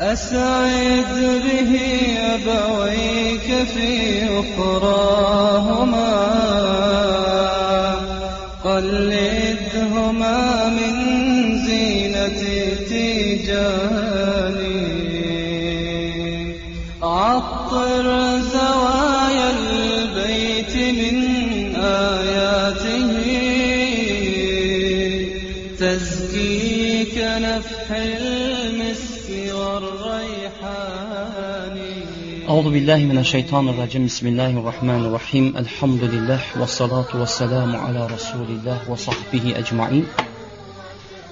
أسعد به أبويك في أخراهما. قلدهما Euzu billahi mineşşeytanirracim. Bismillahirrahmanirrahim. Elhamdülillah ve salatu ve selamu ala Resulillah ve sahbihi ecmaîn.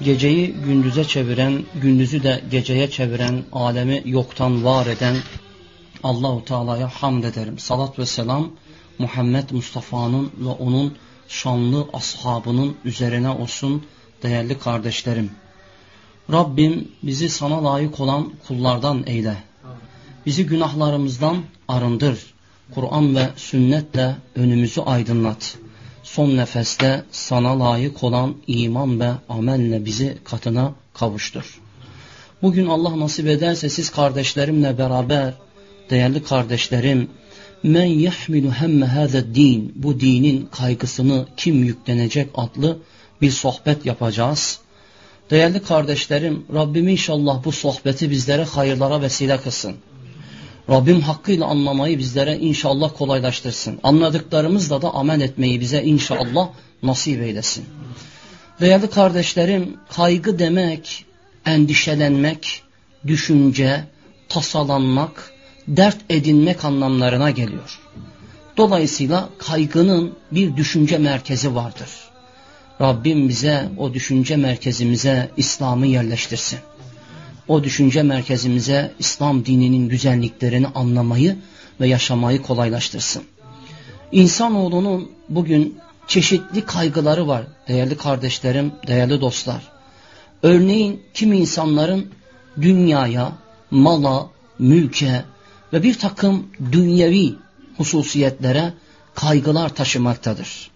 Geceyi gündüze çeviren, gündüzü de geceye çeviren, alemi yoktan var eden Allahu Teala'ya hamd ederim. Salat ve selam Muhammed Mustafa'nın ve onun şanlı ashabının üzerine olsun değerli kardeşlerim. Rabbim bizi sana layık olan kullardan eyle Bizi günahlarımızdan arındır. Kur'an ve sünnetle önümüzü aydınlat. Son nefeste sana layık olan iman ve amelle bizi katına kavuştur. Bugün Allah nasip ederse siz kardeşlerimle beraber, değerli kardeşlerim, men yahmilu hemme hâze din, bu dinin kaygısını kim yüklenecek adlı bir sohbet yapacağız. Değerli kardeşlerim, Rabbim inşallah bu sohbeti bizlere hayırlara vesile kılsın. Rabbim hakkıyla anlamayı bizlere inşallah kolaylaştırsın. Anladıklarımızla da amel etmeyi bize inşallah nasip eylesin. Değerli kardeşlerim, kaygı demek, endişelenmek, düşünce, tasalanmak, dert edinmek anlamlarına geliyor. Dolayısıyla kaygının bir düşünce merkezi vardır. Rabbim bize o düşünce merkezimize İslam'ı yerleştirsin o düşünce merkezimize İslam dininin güzelliklerini anlamayı ve yaşamayı kolaylaştırsın. İnsanoğlunun bugün çeşitli kaygıları var değerli kardeşlerim, değerli dostlar. Örneğin kimi insanların dünyaya, mala, mülke ve bir takım dünyevi hususiyetlere kaygılar taşımaktadır.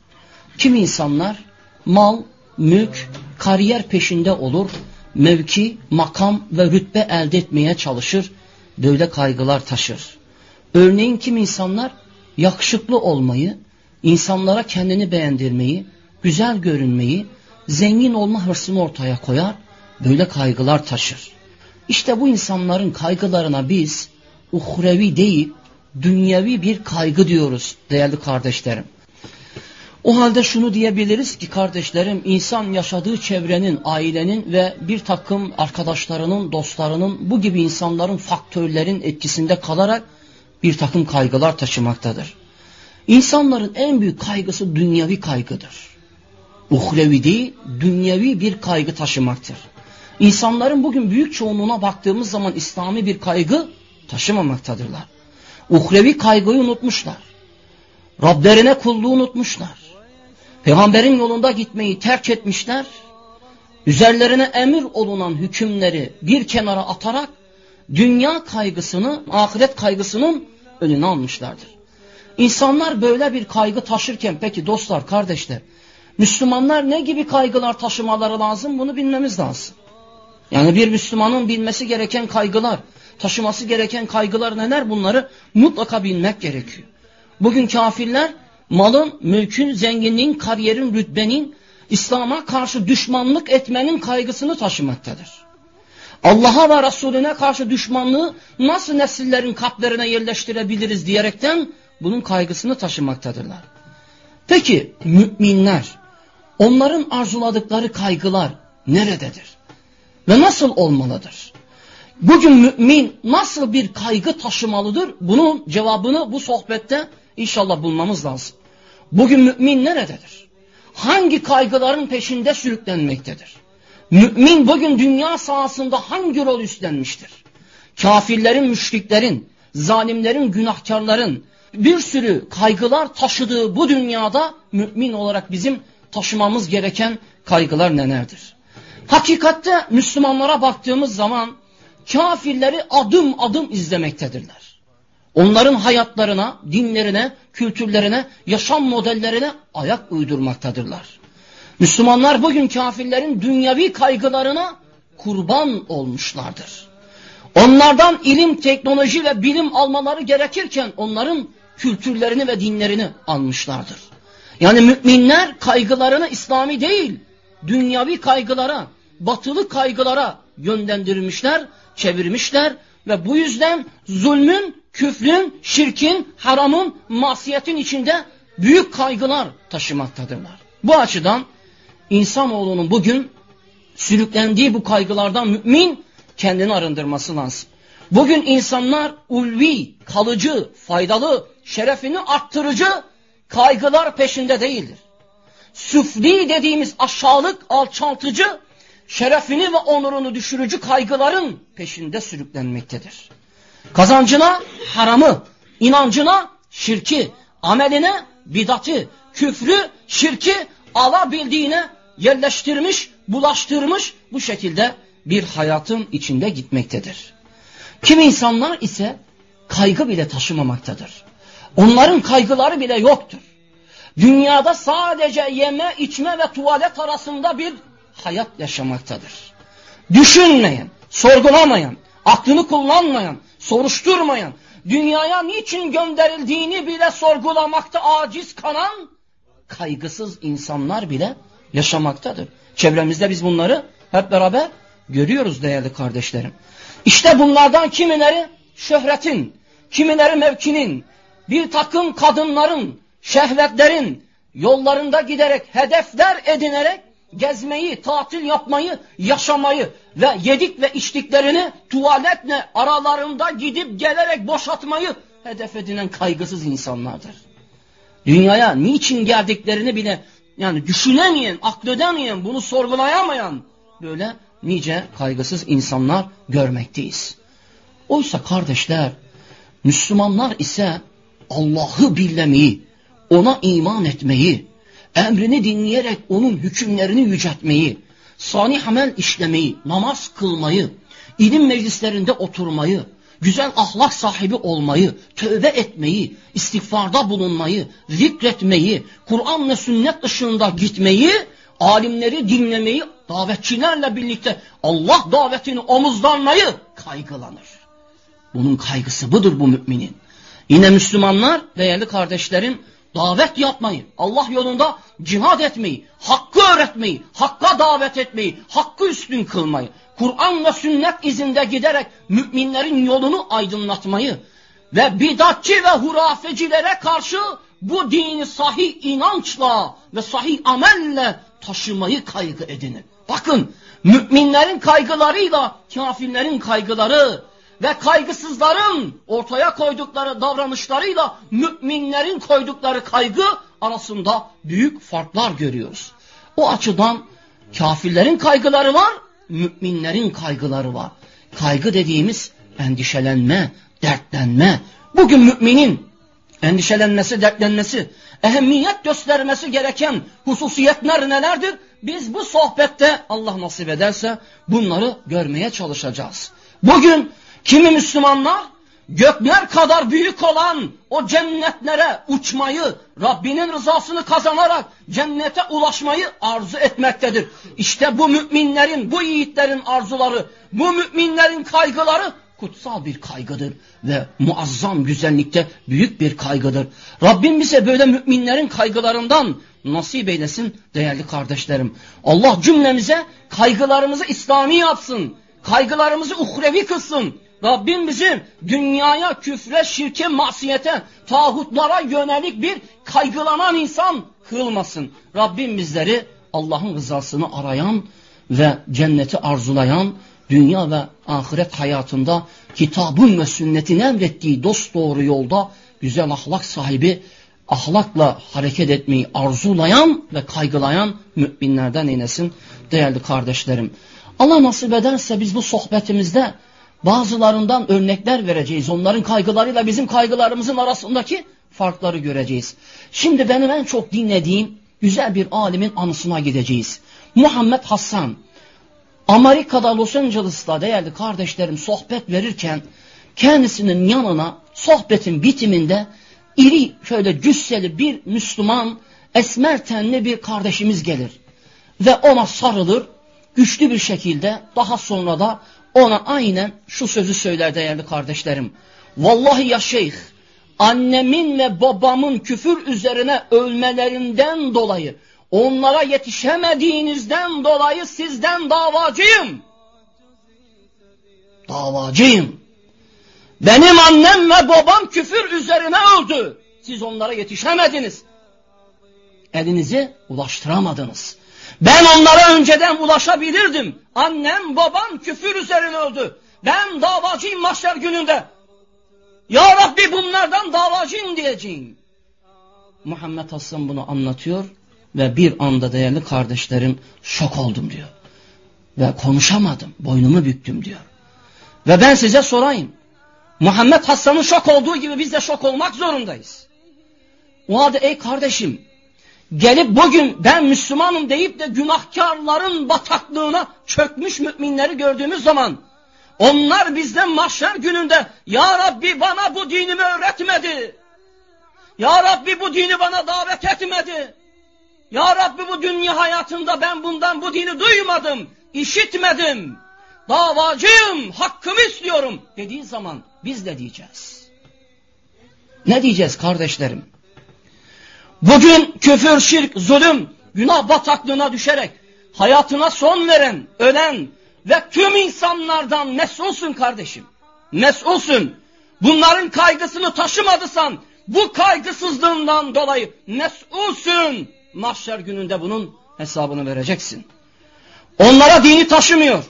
Kimi insanlar mal, mülk, kariyer peşinde olur mevki, makam ve rütbe elde etmeye çalışır, böyle kaygılar taşır. Örneğin kim insanlar yakışıklı olmayı, insanlara kendini beğendirmeyi, güzel görünmeyi, zengin olma hırsını ortaya koyar, böyle kaygılar taşır. İşte bu insanların kaygılarına biz uhrevi değil, dünyevi bir kaygı diyoruz değerli kardeşlerim. O halde şunu diyebiliriz ki kardeşlerim insan yaşadığı çevrenin, ailenin ve bir takım arkadaşlarının, dostlarının bu gibi insanların faktörlerin etkisinde kalarak bir takım kaygılar taşımaktadır. İnsanların en büyük kaygısı dünyevi kaygıdır. Uhrevi değil, dünyevi bir kaygı taşımaktır. İnsanların bugün büyük çoğunluğuna baktığımız zaman İslami bir kaygı taşımamaktadırlar. Uhrevi kaygıyı unutmuşlar. Rablerine kulluğu unutmuşlar. Peygamberin yolunda gitmeyi terk etmişler. Üzerlerine emir olunan hükümleri bir kenara atarak dünya kaygısını, ahiret kaygısının önüne almışlardır. İnsanlar böyle bir kaygı taşırken peki dostlar, kardeşler, Müslümanlar ne gibi kaygılar taşımaları lazım bunu bilmemiz lazım. Yani bir Müslümanın bilmesi gereken kaygılar, taşıması gereken kaygılar neler bunları mutlaka bilmek gerekiyor. Bugün kafirler malın, mülkün, zenginliğin, kariyerin, rütbenin, İslam'a karşı düşmanlık etmenin kaygısını taşımaktadır. Allah'a ve Resulüne karşı düşmanlığı nasıl nesillerin kalplerine yerleştirebiliriz diyerekten bunun kaygısını taşımaktadırlar. Peki müminler, onların arzuladıkları kaygılar nerededir? Ve nasıl olmalıdır? Bugün mümin nasıl bir kaygı taşımalıdır? Bunun cevabını bu sohbette İnşallah bulmamız lazım. Bugün mümin nerededir? Hangi kaygıların peşinde sürüklenmektedir? Mümin bugün dünya sahasında hangi rol üstlenmiştir? Kafirlerin, müşriklerin, zalimlerin, günahkarların bir sürü kaygılar taşıdığı bu dünyada mümin olarak bizim taşımamız gereken kaygılar nelerdir? Hakikatte Müslümanlara baktığımız zaman kafirleri adım adım izlemektedirler. Onların hayatlarına, dinlerine, kültürlerine, yaşam modellerine ayak uydurmaktadırlar. Müslümanlar bugün kafirlerin dünyavi kaygılarına kurban olmuşlardır. Onlardan ilim, teknoloji ve bilim almaları gerekirken onların kültürlerini ve dinlerini almışlardır. Yani müminler kaygılarını İslami değil, dünyavi kaygılara, batılı kaygılara yönlendirmişler, çevirmişler ve bu yüzden zulmün, küfrün, şirkin, haramın, masiyetin içinde büyük kaygılar taşımaktadırlar. Bu açıdan insanoğlunun bugün sürüklendiği bu kaygılardan mümin kendini arındırması lazım. Bugün insanlar ulvi, kalıcı, faydalı, şerefini arttırıcı kaygılar peşinde değildir. Süfli dediğimiz aşağılık, alçaltıcı, şerefini ve onurunu düşürücü kaygıların peşinde sürüklenmektedir. Kazancına haramı, inancına şirki, ameline bidatı, küfrü, şirki alabildiğine yerleştirmiş, bulaştırmış bu şekilde bir hayatın içinde gitmektedir. Kim insanlar ise kaygı bile taşımamaktadır. Onların kaygıları bile yoktur. Dünyada sadece yeme, içme ve tuvalet arasında bir hayat yaşamaktadır. Düşünmeyen, sorgulamayan, aklını kullanmayan, soruşturmayan, dünyaya niçin gönderildiğini bile sorgulamakta aciz kalan kaygısız insanlar bile yaşamaktadır. Çevremizde biz bunları hep beraber görüyoruz değerli kardeşlerim. İşte bunlardan kimileri şöhretin, kimileri mevkinin, bir takım kadınların, şehvetlerin yollarında giderek, hedefler edinerek gezmeyi, tatil yapmayı, yaşamayı ve yedik ve içtiklerini tuvaletle aralarında gidip gelerek boşaltmayı hedef edinen kaygısız insanlardır. Dünyaya niçin geldiklerini bile yani düşünemeyen, akledemeyen, bunu sorgulayamayan böyle nice kaygısız insanlar görmekteyiz. Oysa kardeşler, Müslümanlar ise Allah'ı bilmeyi, ona iman etmeyi, emrini dinleyerek onun hükümlerini yüceltmeyi, salih amel işlemeyi, namaz kılmayı, ilim meclislerinde oturmayı, güzel ahlak sahibi olmayı, tövbe etmeyi, istiğfarda bulunmayı, zikretmeyi, Kur'an ve sünnet dışında gitmeyi, alimleri dinlemeyi, davetçilerle birlikte Allah davetini omuzlanmayı kaygılanır. Bunun kaygısı budur bu müminin. Yine Müslümanlar değerli kardeşlerim davet yapmayı, Allah yolunda cihad etmeyi, hakkı öğretmeyi, hakka davet etmeyi, hakkı üstün kılmayı, Kur'an ve sünnet izinde giderek müminlerin yolunu aydınlatmayı ve bidatçı ve hurafecilere karşı bu dini sahih inançla ve sahih amelle taşımayı kaygı edinin. Bakın müminlerin kaygılarıyla kafirlerin kaygıları ve kaygısızların ortaya koydukları davranışlarıyla müminlerin koydukları kaygı arasında büyük farklar görüyoruz. O açıdan kafirlerin kaygıları var, müminlerin kaygıları var. Kaygı dediğimiz endişelenme, dertlenme. Bugün müminin endişelenmesi, dertlenmesi, ehemmiyet göstermesi gereken hususiyetler nelerdir? Biz bu sohbette Allah nasip ederse bunları görmeye çalışacağız. Bugün kimi Müslümanlar gökler kadar büyük olan o cennetlere uçmayı, Rabbinin rızasını kazanarak cennete ulaşmayı arzu etmektedir. İşte bu müminlerin, bu yiğitlerin arzuları, bu müminlerin kaygıları kutsal bir kaygıdır ve muazzam güzellikte büyük bir kaygıdır. Rabbim bize böyle müminlerin kaygılarından nasip eylesin değerli kardeşlerim. Allah cümlemize kaygılarımızı İslami yapsın, kaygılarımızı uhrevi kılsın. Rabbim bizi dünyaya, küfre, şirke, masiyete, tağutlara yönelik bir kaygılanan insan kılmasın. Rabbim bizleri Allah'ın rızasını arayan ve cenneti arzulayan, dünya ve ahiret hayatında kitabın ve sünnetin emrettiği dost doğru yolda güzel ahlak sahibi, ahlakla hareket etmeyi arzulayan ve kaygılayan müminlerden eylesin değerli kardeşlerim. Allah nasip ederse biz bu sohbetimizde bazılarından örnekler vereceğiz. Onların kaygılarıyla bizim kaygılarımızın arasındaki farkları göreceğiz. Şimdi benim en çok dinlediğim güzel bir alimin anısına gideceğiz. Muhammed Hassan. Amerika'da Los Angeles'ta değerli kardeşlerim sohbet verirken kendisinin yanına sohbetin bitiminde iri şöyle cüsseli bir Müslüman esmer tenli bir kardeşimiz gelir. Ve ona sarılır güçlü bir şekilde daha sonra da ona aynen şu sözü söyler değerli kardeşlerim. Vallahi ya şeyh annemin ve babamın küfür üzerine ölmelerinden dolayı onlara yetişemediğinizden dolayı sizden davacıyım. Davacıyım. Benim annem ve babam küfür üzerine öldü. Siz onlara yetişemediniz. Elinizi ulaştıramadınız. Ben onlara önceden ulaşabilirdim. Annem babam küfür üzerine öldü. Ben davacıyım mahşer gününde. Ya Rabbi bunlardan davacıyım diyeceğim. Muhammed Hasan bunu anlatıyor ve bir anda değerli kardeşlerim şok oldum diyor. Ve konuşamadım, boynumu büktüm diyor. Ve ben size sorayım. Muhammed Hasan'ın şok olduğu gibi biz de şok olmak zorundayız. O halde ey kardeşim gelip bugün ben Müslümanım deyip de günahkarların bataklığına çökmüş müminleri gördüğümüz zaman onlar bizden mahşer gününde Ya Rabbi bana bu dinimi öğretmedi. Ya Rabbi bu dini bana davet etmedi. Ya Rabbi bu dünya hayatında ben bundan bu dini duymadım, işitmedim. Davacıyım, hakkımı istiyorum dediği zaman biz de diyeceğiz. Ne diyeceğiz kardeşlerim? Bugün küfür, şirk, zulüm, günah bataklığına düşerek hayatına son veren, ölen ve tüm insanlardan mesulsun kardeşim. Mesulsun. Bunların kaygısını taşımadısan bu kaygısızlığından dolayı mesulsun. Mahşer gününde bunun hesabını vereceksin. Onlara dini taşımıyor,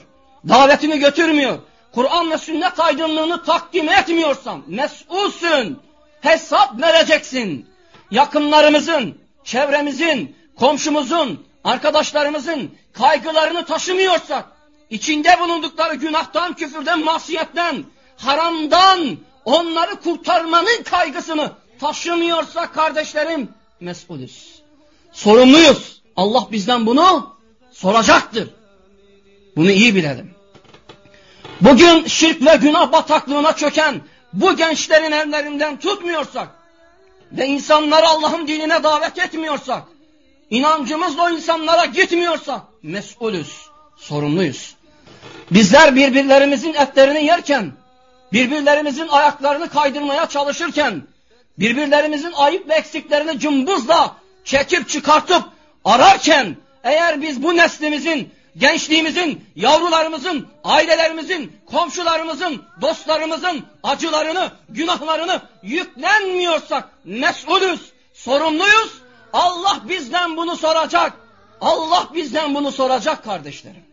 davetini götürmüyor, Kur'an ve sünnet aydınlığını takdim etmiyorsan mesulsün, hesap vereceksin yakınlarımızın, çevremizin, komşumuzun, arkadaşlarımızın kaygılarını taşımıyorsak, içinde bulundukları günahtan, küfürden, masiyetten, haramdan onları kurtarmanın kaygısını taşımıyorsak kardeşlerim mesulüz. Sorumluyuz. Allah bizden bunu soracaktır. Bunu iyi bilelim. Bugün şirk ve günah bataklığına çöken bu gençlerin ellerinden tutmuyorsak, ve insanları Allah'ın dinine davet etmiyorsak, inancımızla o insanlara gitmiyorsak mesulüz, sorumluyuz. Bizler birbirlerimizin etlerini yerken, birbirlerimizin ayaklarını kaydırmaya çalışırken, birbirlerimizin ayıp ve eksiklerini cımbızla çekip çıkartıp ararken, eğer biz bu neslimizin gençliğimizin, yavrularımızın, ailelerimizin, komşularımızın, dostlarımızın acılarını, günahlarını yüklenmiyorsak mesulüz, sorumluyuz. Allah bizden bunu soracak. Allah bizden bunu soracak kardeşlerim.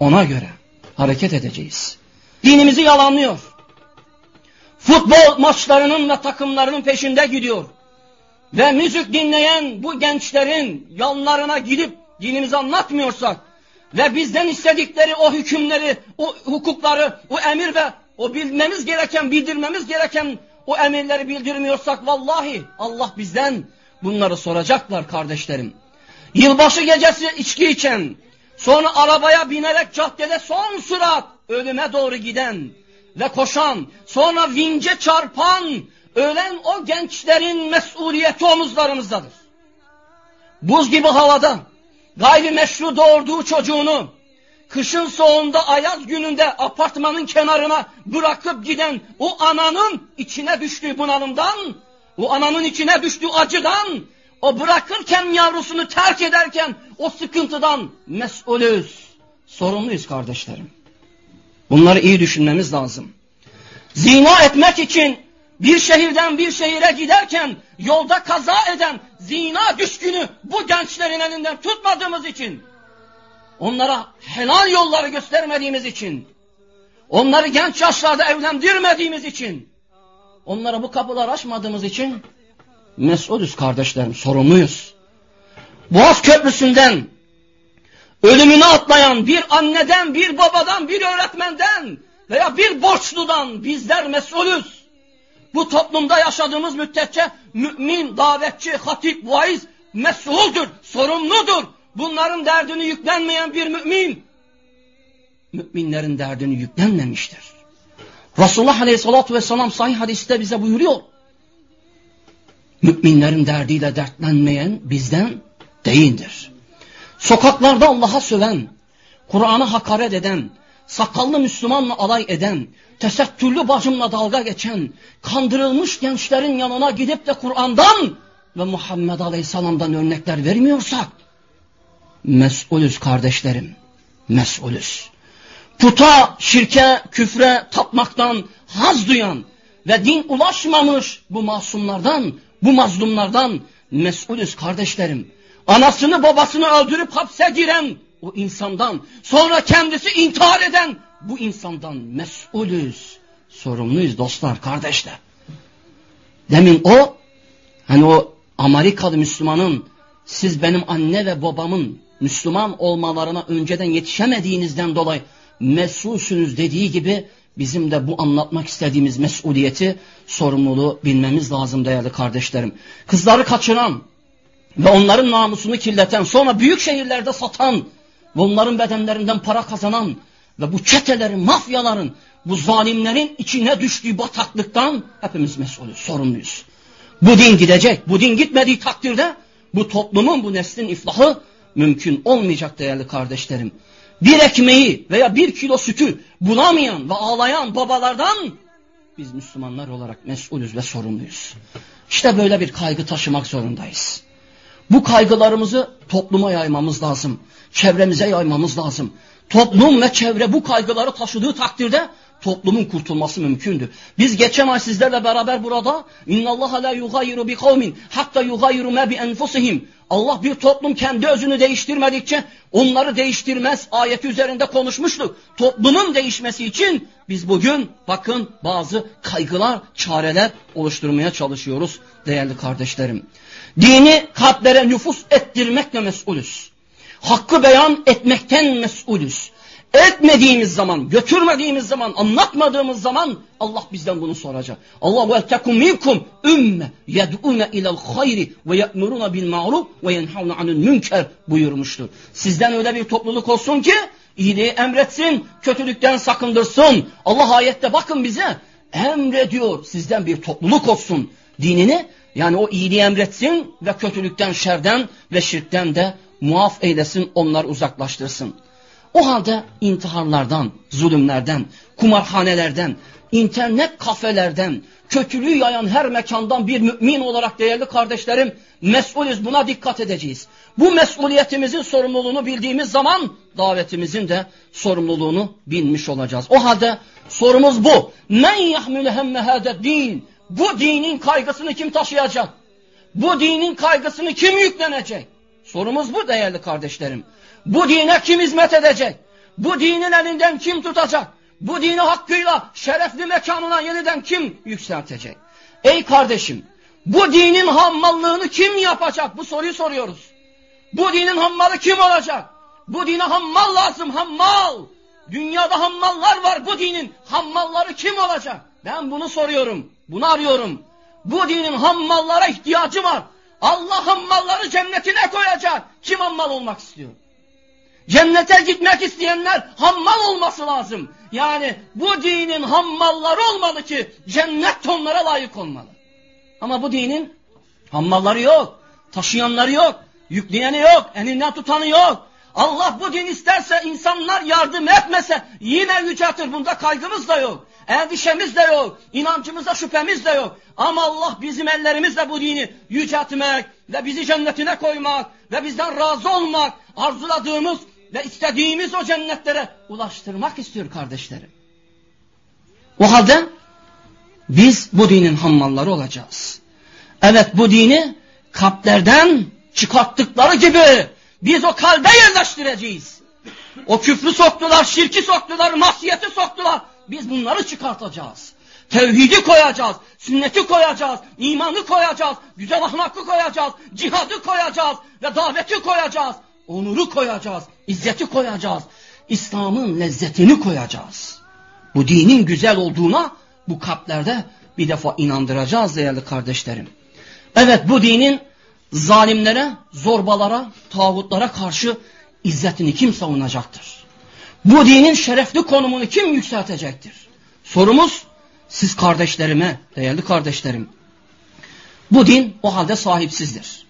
Ona göre hareket edeceğiz. Dinimizi yalanlıyor. Futbol maçlarının ve takımlarının peşinde gidiyor. Ve müzik dinleyen bu gençlerin yanlarına gidip dinimizi anlatmıyorsak ve bizden istedikleri o hükümleri, o hukukları, o emir ve o bilmemiz gereken, bildirmemiz gereken o emirleri bildirmiyorsak vallahi Allah bizden bunları soracaklar kardeşlerim. Yılbaşı gecesi içki içen, sonra arabaya binerek caddede son sürat ölüme doğru giden ve koşan, sonra vince çarpan, ölen o gençlerin mesuliyeti omuzlarımızdadır. Buz gibi havada, gayrimeşru doğurduğu çocuğunu kışın soğuğunda ayaz gününde apartmanın kenarına bırakıp giden o ananın içine düştüğü bunalımdan, o ananın içine düştüğü acıdan, o bırakırken yavrusunu terk ederken o sıkıntıdan mesulüz, sorumluyuz kardeşlerim. Bunları iyi düşünmemiz lazım. Zina etmek için bir şehirden bir şehire giderken yolda kaza eden zina düşkünü bu gençlerin elinden tutmadığımız için, onlara helal yolları göstermediğimiz için, onları genç yaşlarda evlendirmediğimiz için, onlara bu kapılar açmadığımız için mesulüz kardeşlerim, sorumluyuz. Boğaz Köprüsü'nden ölümünü atlayan bir anneden, bir babadan, bir öğretmenden veya bir borçludan bizler mesulüz bu toplumda yaşadığımız müddetçe mümin, davetçi, hatip, vaiz mesuldur, sorumludur. Bunların derdini yüklenmeyen bir mümin, müminlerin derdini yüklenmemiştir. Resulullah Aleyhisselatü Vesselam sahih hadiste bize buyuruyor. Müminlerin derdiyle dertlenmeyen bizden değildir. Sokaklarda Allah'a söven, Kur'an'ı hakaret eden, sakallı Müslümanla alay eden, tesettürlü bacımla dalga geçen, kandırılmış gençlerin yanına gidip de Kur'an'dan ve Muhammed Aleyhisselam'dan örnekler vermiyorsak, mesulüz kardeşlerim, mesulüz. Puta, şirke, küfre tapmaktan haz duyan ve din ulaşmamış bu masumlardan, bu mazlumlardan mesulüz kardeşlerim. Anasını babasını öldürüp hapse giren o insandan, sonra kendisi intihar eden bu insandan mesulüz, sorumluyuz dostlar, kardeşler. Demin o, hani o Amerikalı Müslümanın, siz benim anne ve babamın Müslüman olmalarına önceden yetişemediğinizden dolayı mesulsünüz dediği gibi bizim de bu anlatmak istediğimiz mesuliyeti, sorumluluğu bilmemiz lazım değerli kardeşlerim. Kızları kaçıran ve onların namusunu kirleten, sonra büyük şehirlerde satan ve onların bedenlerinden para kazanan ve bu çetelerin, mafyaların, bu zalimlerin içine düştüğü bataklıktan hepimiz mesulüz, sorumluyuz. Bu din gidecek. Bu din gitmediği takdirde bu toplumun, bu neslin iflahı mümkün olmayacak değerli kardeşlerim. Bir ekmeği veya bir kilo sütü bulamayan ve ağlayan babalardan biz Müslümanlar olarak mesulüz ve sorumluyuz. İşte böyle bir kaygı taşımak zorundayız. Bu kaygılarımızı topluma yaymamız lazım. Çevremize yaymamız lazım. Toplum ve çevre bu kaygıları taşıdığı takdirde toplumun kurtulması mümkündür. Biz geçen ay sizlerle beraber burada innallaha la yugayyiru bi kavmin hatta yugayyiru ma bi enfusihim. Allah bir toplum kendi özünü değiştirmedikçe onları değiştirmez ayeti üzerinde konuşmuştuk. Toplumun değişmesi için biz bugün bakın bazı kaygılar, çareler oluşturmaya çalışıyoruz değerli kardeşlerim. Dini kalplere nüfus ettirmekle mesulüz. Hakkı beyan etmekten mesulüz. Etmediğimiz zaman, götürmediğimiz zaman, anlatmadığımız zaman Allah bizden bunu soracak. Allah ve tekum minkum ümme yed'une ilel hayri ve ye'muruna bil ma'ruf ve yenhavne anil münker buyurmuştur. Sizden öyle bir topluluk olsun ki iyiliği emretsin, kötülükten sakındırsın. Allah ayette bakın bize emrediyor sizden bir topluluk olsun. Dinini yani o iyiliği emretsin ve kötülükten, şerden ve şirkten de muaf eylesin, onlar uzaklaştırsın. O halde intiharlardan, zulümlerden, kumarhanelerden, internet kafelerden, kötülüğü yayan her mekandan bir mümin olarak değerli kardeşlerim mesulüz buna dikkat edeceğiz. Bu mesuliyetimizin sorumluluğunu bildiğimiz zaman davetimizin de sorumluluğunu bilmiş olacağız. O halde sorumuz bu. Men yahmülü hemme din. Bu dinin kaygısını kim taşıyacak? Bu dinin kaygısını kim yüklenecek? Sorumuz bu değerli kardeşlerim. Bu dine kim hizmet edecek? Bu dinin elinden kim tutacak? Bu dini hakkıyla şerefli mekanına yeniden kim yükseltecek? Ey kardeşim, bu dinin hammallığını kim yapacak? Bu soruyu soruyoruz. Bu dinin hammalı kim olacak? Bu dine hammal lazım, hammal. Dünyada hammallar var bu dinin. Hammalları kim olacak? Ben bunu soruyorum, bunu arıyorum. Bu dinin hammallara ihtiyacı var. Allah hammalları cennetine koyacak. Kim hammal olmak istiyor? Cennete gitmek isteyenler hammal olması lazım. Yani bu dinin hammalları olmalı ki cennet onlara layık olmalı. Ama bu dinin hammalları yok, taşıyanları yok, yükleyeni yok, elinden tutanı yok. Allah bu din isterse insanlar yardım etmese yine yüceltir. Bunda kaygımız da yok. Endişemiz de yok. inancımızda şüphemiz de yok. Ama Allah bizim ellerimizle bu dini yüceltmek ve bizi cennetine koymak ve bizden razı olmak, arzuladığımız ve istediğimiz o cennetlere ulaştırmak istiyor kardeşlerim. O halde biz bu dinin hammalları olacağız. Evet bu dini kalplerden çıkarttıkları gibi biz o kalbe yerleştireceğiz. O küfrü soktular, şirki soktular, masiyeti soktular. Biz bunları çıkartacağız. Tevhidi koyacağız, sünneti koyacağız, imanı koyacağız, güzel ahlakı koyacağız, cihadı koyacağız ve daveti koyacağız onuru koyacağız, izzeti koyacağız, İslam'ın lezzetini koyacağız. Bu dinin güzel olduğuna bu kalplerde bir defa inandıracağız değerli kardeşlerim. Evet bu dinin zalimlere, zorbalara, tağutlara karşı izzetini kim savunacaktır? Bu dinin şerefli konumunu kim yükseltecektir? Sorumuz siz kardeşlerime, değerli kardeşlerim. Bu din o halde sahipsizdir.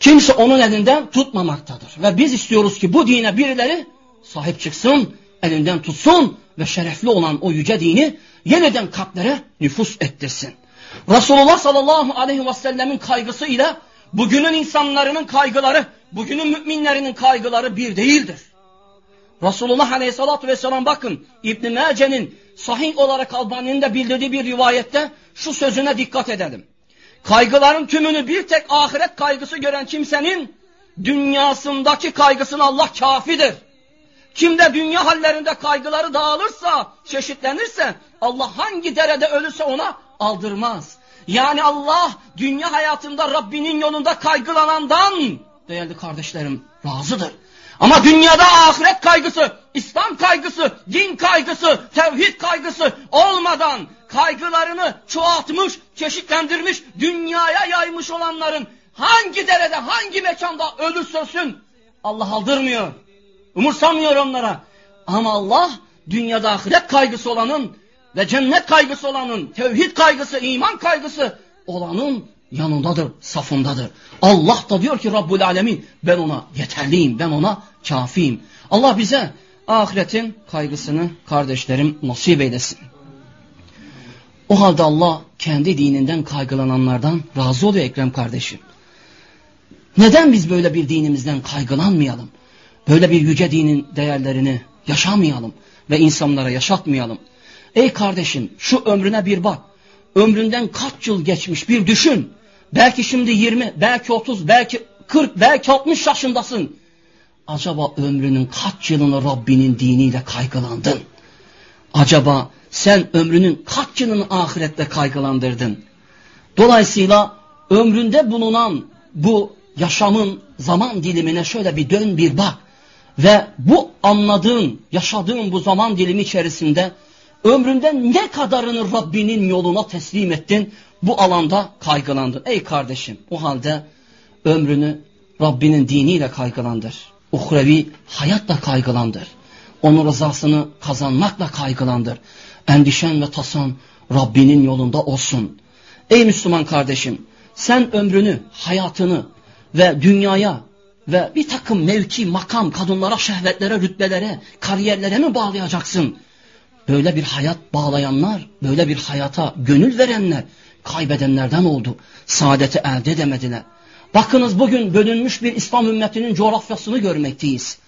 Kimse onun elinden tutmamaktadır. Ve biz istiyoruz ki bu dine birileri sahip çıksın, elinden tutsun ve şerefli olan o yüce dini yeniden kalplere nüfus ettirsin. Resulullah sallallahu aleyhi ve sellemin kaygısı ile bugünün insanların kaygıları, bugünün müminlerinin kaygıları bir değildir. Resulullah aleyhissalatü vesselam bakın İbn-i Mace'nin sahih olarak Albani'nin de bildirdiği bir rivayette şu sözüne dikkat edelim. Kaygıların tümünü bir tek ahiret kaygısı gören kimsenin dünyasındaki kaygısına Allah kafidir. Kimde dünya hallerinde kaygıları dağılırsa, çeşitlenirse Allah hangi derede ölürse ona aldırmaz. Yani Allah dünya hayatında Rabbinin yolunda kaygılanandan değerli kardeşlerim razıdır. Ama dünyada ahiret kaygısı, İslam kaygısı, din kaygısı, tevhid kaygısı olmadan kaygılarını çoğaltmış, çeşitlendirmiş, dünyaya yaymış olanların hangi derede, hangi mekanda ölürse ölsün Allah aldırmıyor. Umursamıyor onlara. Ama Allah dünyada ahiret kaygısı olanın ve cennet kaygısı olanın, tevhid kaygısı, iman kaygısı olanın yanındadır, safındadır. Allah da diyor ki Rabbul Alemin ben ona yeterliyim, ben ona kafiyim. Allah bize ahiretin kaygısını kardeşlerim nasip eylesin. O halde Allah kendi dininden kaygılananlardan razı oluyor Ekrem kardeşim. Neden biz böyle bir dinimizden kaygılanmayalım? Böyle bir yüce dinin değerlerini yaşamayalım ve insanlara yaşatmayalım. Ey kardeşim şu ömrüne bir bak. Ömründen kaç yıl geçmiş bir düşün. Belki şimdi 20, belki 30, belki 40, belki 60 yaşındasın. Acaba ömrünün kaç yılını Rabbinin diniyle kaygılandın? Acaba sen ömrünün kaç yılını ahirette kaygılandırdın? Dolayısıyla ömründe bulunan bu yaşamın zaman dilimine şöyle bir dön bir bak. Ve bu anladığın, yaşadığın bu zaman dilimi içerisinde ömründen ne kadarını Rabbinin yoluna teslim ettin? Bu alanda kaygılandın. Ey kardeşim o halde ömrünü Rabbinin diniyle kaygılandır. Uhrevi hayatla kaygılandır. Onun rızasını kazanmakla kaygılandır. Endişen ve tasan Rabbinin yolunda olsun. Ey Müslüman kardeşim sen ömrünü, hayatını ve dünyaya ve bir takım mevki, makam, kadınlara, şehvetlere, rütbelere, kariyerlere mi bağlayacaksın? Böyle bir hayat bağlayanlar, böyle bir hayata gönül verenler kaybedenlerden oldu. Saadeti elde edemediler. Bakınız bugün bölünmüş bir İslam ümmetinin coğrafyasını görmekteyiz.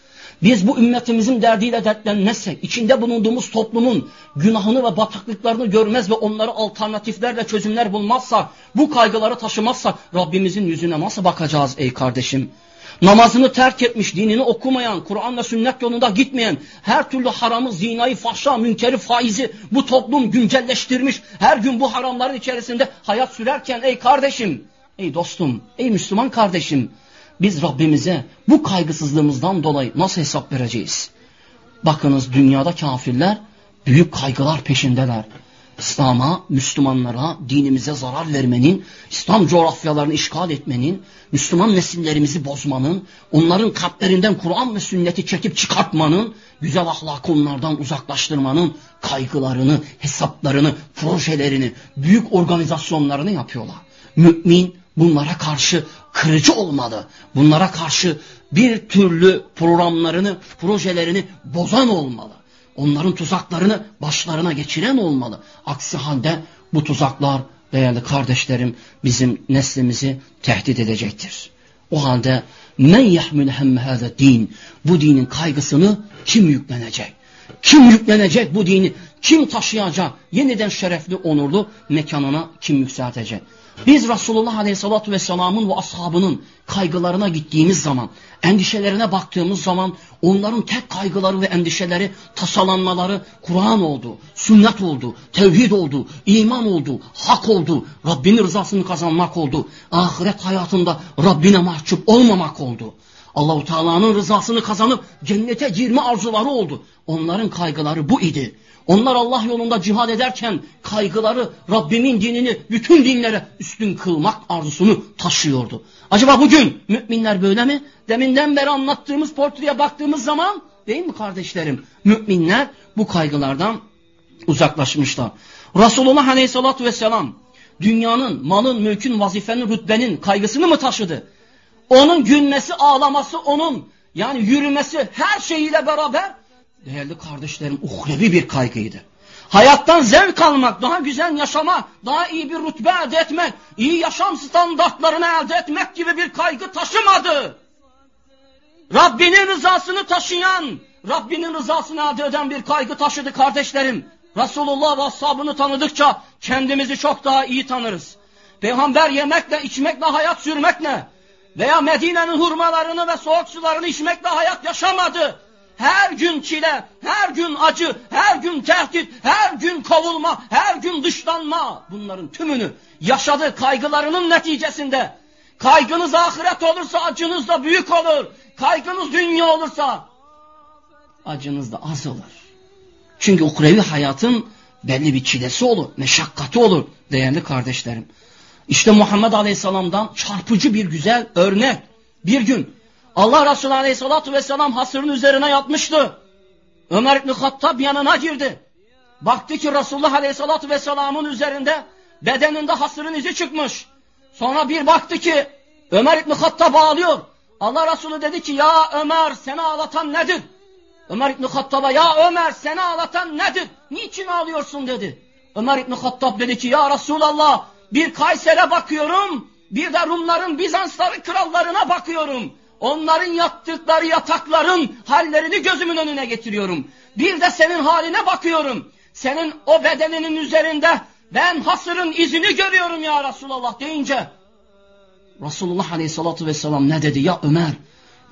Biz bu ümmetimizin derdiyle dertlenmezsek, içinde bulunduğumuz toplumun günahını ve bataklıklarını görmez ve onları alternatiflerle çözümler bulmazsa, bu kaygıları taşımazsa Rabbimizin yüzüne nasıl bakacağız ey kardeşim? Namazını terk etmiş, dinini okumayan, Kur'an ve sünnet yolunda gitmeyen, her türlü haramı, zinayı, fahşa, münkeri, faizi bu toplum güncelleştirmiş. Her gün bu haramların içerisinde hayat sürerken ey kardeşim, ey dostum, ey Müslüman kardeşim, biz Rabbimize bu kaygısızlığımızdan dolayı nasıl hesap vereceğiz? Bakınız dünyada kafirler büyük kaygılar peşindeler. İslam'a, Müslümanlara, dinimize zarar vermenin, İslam coğrafyalarını işgal etmenin, Müslüman nesillerimizi bozmanın, onların kalplerinden Kur'an ve sünneti çekip çıkartmanın, güzel ahlakı onlardan uzaklaştırmanın kaygılarını, hesaplarını, projelerini, büyük organizasyonlarını yapıyorlar. Mümin bunlara karşı kırıcı olmalı. Bunlara karşı bir türlü programlarını, projelerini bozan olmalı. Onların tuzaklarını başlarına geçiren olmalı. Aksi halde bu tuzaklar değerli kardeşlerim bizim neslimizi tehdit edecektir. O halde men yahmil hemme din bu dinin kaygısını kim yüklenecek? Kim yüklenecek bu dini? Kim taşıyacak? Yeniden şerefli, onurlu mekanına kim yükseltecek? Biz Resulullah Aleyhisselatü Vesselam'ın ve ashabının kaygılarına gittiğimiz zaman, endişelerine baktığımız zaman onların tek kaygıları ve endişeleri, tasalanmaları Kur'an oldu, sünnet oldu, tevhid oldu, iman oldu, hak oldu, Rabbinin rızasını kazanmak oldu, ahiret hayatında Rabbine mahcup olmamak oldu. Allahu Teala'nın rızasını kazanıp cennete girme arzuları oldu. Onların kaygıları bu idi. Onlar Allah yolunda cihad ederken kaygıları Rabbimin dinini bütün dinlere üstün kılmak arzusunu taşıyordu. Acaba bugün müminler böyle mi? Deminden beri anlattığımız portreye baktığımız zaman değil mi kardeşlerim? Müminler bu kaygılardan uzaklaşmışlar. Resulullah Aleyhisselatü Vesselam dünyanın, malın, mülkün, vazifenin, rütbenin kaygısını mı taşıdı? Onun gülmesi, ağlaması onun yani yürümesi her şeyiyle beraber değerli kardeşlerim uhrevi bir kaygıydı. Hayattan zevk almak, daha güzel yaşamak, daha iyi bir rütbe elde etmek, iyi yaşam standartlarını elde etmek gibi bir kaygı taşımadı. Rabbinin rızasını taşıyan, Rabbinin rızasını elde eden bir kaygı taşıdı kardeşlerim. Resulullah ve ashabını tanıdıkça kendimizi çok daha iyi tanırız. Peygamber yemekle, içmekle, hayat sürmekle veya Medine'nin hurmalarını ve soğuk sularını içmekle hayat yaşamadı. Her gün çile, her gün acı, her gün tehdit, her gün kovulma, her gün dışlanma bunların tümünü yaşadı kaygılarının neticesinde. Kaygınız ahiret olursa acınız da büyük olur. Kaygınız dünya olursa acınız da az olur. Çünkü ukrevi hayatın belli bir çilesi olur, meşakkati olur değerli kardeşlerim. İşte Muhammed Aleyhisselam'dan çarpıcı bir güzel örnek. Bir gün Allah Resulü Aleyhisselatü Vesselam hasırın üzerine yatmıştı. Ömer İbni Hattab yanına girdi. Baktı ki Resulullah Aleyhisselatü Vesselam'ın üzerinde bedeninde hasırın izi çıkmış. Sonra bir baktı ki Ömer İbni Hattab ağlıyor. Allah Resulü dedi ki ya Ömer seni ağlatan nedir? Ömer İbni Hattab'a ya Ömer seni ağlatan nedir? Niçin ağlıyorsun dedi. Ömer İbni Hattab dedi ki ya Resulallah bir Kayser'e bakıyorum bir de Rumların Bizansların krallarına bakıyorum. Onların yattıkları yatakların hallerini gözümün önüne getiriyorum. Bir de senin haline bakıyorum. Senin o bedeninin üzerinde ben hasırın izini görüyorum ya Resulallah deyince Resulullah Aleyhisselatü Vesselam ne dedi? Ya Ömer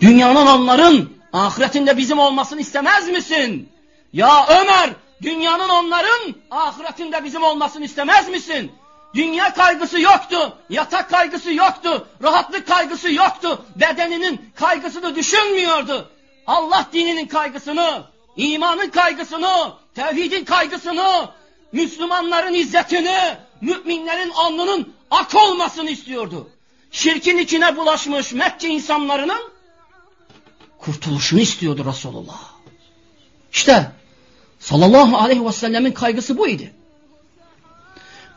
dünyanın onların ahiretinde bizim olmasını istemez misin? Ya Ömer dünyanın onların ahiretinde bizim olmasını istemez misin? Dünya kaygısı yoktu, yatak kaygısı yoktu, rahatlık kaygısı yoktu, bedeninin kaygısını düşünmüyordu. Allah dininin kaygısını, imanın kaygısını, tevhidin kaygısını, Müslümanların izzetini, müminlerin alnının ak olmasını istiyordu. Şirkin içine bulaşmış Mekke insanlarının kurtuluşunu istiyordu Resulullah. İşte sallallahu aleyhi ve sellemin kaygısı buydu.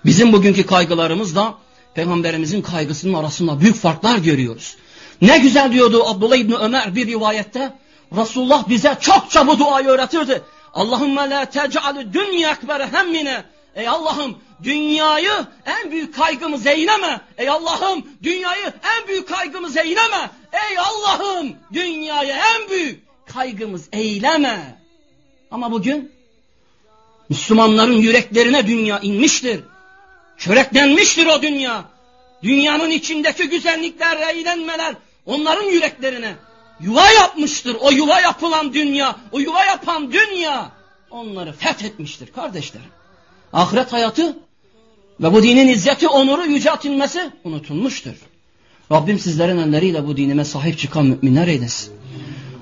Bizim bugünkü kaygılarımızla Peygamberimizin kaygısının arasında büyük farklar görüyoruz. Ne güzel diyordu Abdullah İbni Ömer bir rivayette. Resulullah bize çokça bu duayı öğretirdi. Allahümme la tec'alü dünya ekbere hemmine. Ey Allah'ım dünyayı en büyük kaygımız eyleme. Ey Allah'ım dünyayı en büyük kaygımız eyleme. Ey Allah'ım dünyayı en büyük kaygımız eyleme. Ama bugün Müslümanların yüreklerine dünya inmiştir. Çöreklenmiştir o dünya. Dünyanın içindeki güzellikler, eğlenmeler onların yüreklerine yuva yapmıştır. O yuva yapılan dünya, o yuva yapan dünya onları fethetmiştir kardeşlerim. Ahiret hayatı ve bu dinin izzeti, onuru yüceltilmesi unutulmuştur. Rabbim sizlerin elleriyle bu dinime sahip çıkan müminler eylesin.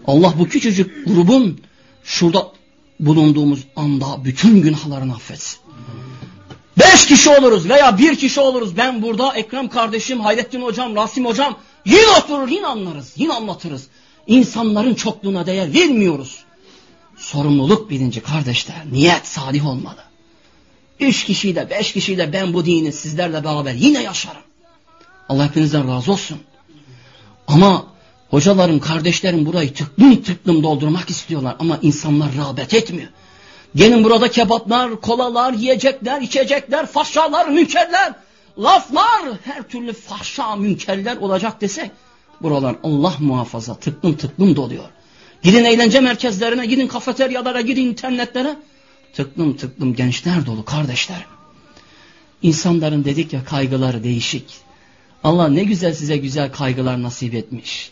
Allah bu küçücük grubun şurada bulunduğumuz anda bütün günahlarını affetsin. Beş kişi oluruz veya bir kişi oluruz. Ben burada Ekrem kardeşim, Hayrettin hocam, Rasim hocam yine oturur, yine anlarız, yine anlatırız. İnsanların çokluğuna değer vermiyoruz. Sorumluluk bilinci kardeşler, niyet salih olmalı. Üç kişiyle, beş kişiyle ben bu dini sizlerle beraber yine yaşarım. Allah hepinizden razı olsun. Ama hocalarım, kardeşlerim burayı tıklım tıklım doldurmak istiyorlar ama insanlar rağbet etmiyor. Gelin burada kebaplar, kolalar, yiyecekler, içecekler, fahşalar, münkerler, laflar, her türlü fahşa, münkerler olacak desek, buralar Allah muhafaza tıklım tıklım doluyor. Gidin eğlence merkezlerine, gidin kafeteryalara, gidin internetlere, tıklım tıklım gençler dolu kardeşler. İnsanların dedik ya kaygıları değişik. Allah ne güzel size güzel kaygılar nasip etmiş.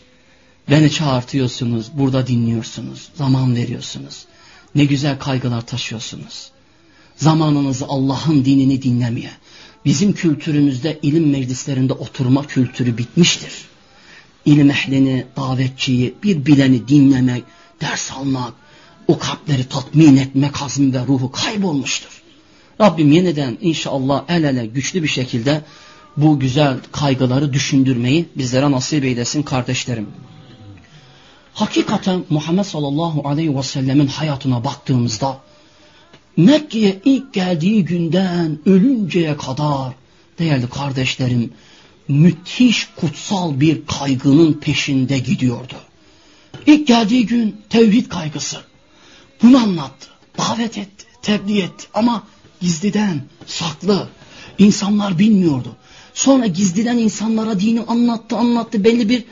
Beni çağırtıyorsunuz, burada dinliyorsunuz, zaman veriyorsunuz. Ne güzel kaygılar taşıyorsunuz. Zamanınızı Allah'ın dinini dinlemeye. Bizim kültürümüzde ilim meclislerinde oturma kültürü bitmiştir. İlim ehlini, davetçiyi, bir bileni dinlemek, ders almak, o kalpleri tatmin etmek azmi ve ruhu kaybolmuştur. Rabbim yeniden inşallah el ele güçlü bir şekilde bu güzel kaygıları düşündürmeyi bizlere nasip eylesin kardeşlerim. Hakikaten Muhammed sallallahu aleyhi ve sellemin hayatına baktığımızda Mekke'ye ilk geldiği günden ölünceye kadar değerli kardeşlerim müthiş kutsal bir kaygının peşinde gidiyordu. İlk geldiği gün tevhid kaygısı. Bunu anlattı. Davet etti, tebliğ etti ama gizliden, saklı. İnsanlar bilmiyordu. Sonra gizliden insanlara dini anlattı, anlattı. Belli bir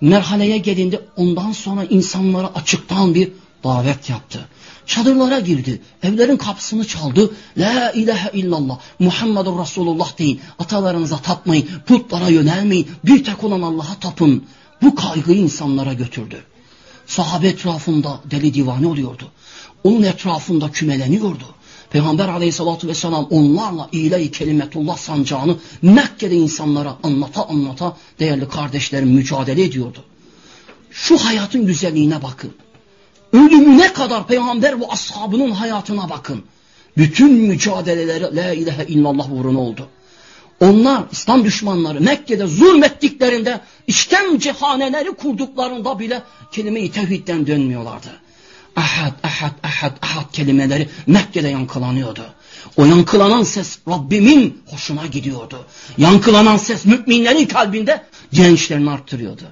merhaleye gelindi. Ondan sonra insanlara açıktan bir davet yaptı. Çadırlara girdi. Evlerin kapısını çaldı. La ilahe illallah. Muhammedur Resulullah deyin. Atalarınıza tapmayın. Putlara yönelmeyin. Bir tek olan Allah'a tapın. Bu kaygıyı insanlara götürdü. Sahabe etrafında deli divane oluyordu. Onun etrafında kümeleniyordu. Peygamber aleyhissalatü vesselam onlarla ile-i kelimetullah sancağını Mekke'de insanlara anlata anlata değerli kardeşlerim mücadele ediyordu. Şu hayatın güzelliğine bakın. Ölümüne kadar peygamber ve ashabının hayatına bakın. Bütün mücadeleleri la ilahe illallah uğruna oldu. Onlar İslam düşmanları Mekke'de zulmettiklerinde işkencehaneleri kurduklarında bile kelime-i tevhidden dönmüyorlardı. Ahad, ahad, ahad, ahad kelimeleri Mekke'de yankılanıyordu. O yankılanan ses Rabbimin hoşuna gidiyordu. Yankılanan ses müminlerin kalbinde gençlerini arttırıyordu.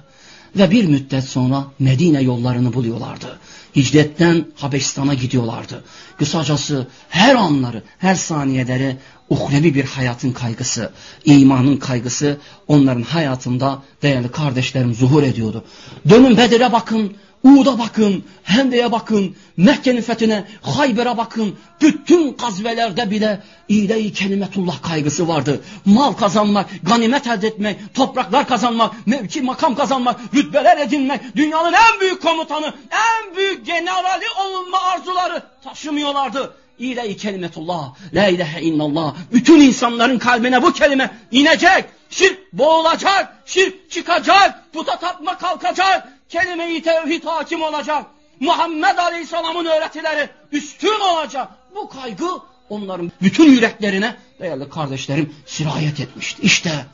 Ve bir müddet sonra Medine yollarını buluyorlardı. Hicretten Habeşistan'a gidiyorlardı. Kısacası her anları, her saniyeleri uhrevi bir hayatın kaygısı, imanın kaygısı onların hayatında değerli kardeşlerim zuhur ediyordu. Dönün Bedir'e bakın, Uğud'a bakın, Hende'ye bakın, Mekke'nin fethine, Hayber'e bakın. Bütün gazvelerde bile ile-i kelimetullah kaygısı vardı. Mal kazanmak, ganimet elde etmek, topraklar kazanmak, mevki makam kazanmak, rütbeler edinmek, dünyanın en büyük komutanı, en büyük generali olma arzuları taşımıyorlardı. İle-i kelimetullah, la ilahe illallah. Bütün insanların kalbine bu kelime inecek. Şirk boğulacak, şirk çıkacak, puta tapma kalkacak, kelime-i tevhid hakim olacak. Muhammed Aleyhisselam'ın öğretileri üstün olacak. Bu kaygı onların bütün yüreklerine değerli kardeşlerim sirayet etmişti. İşte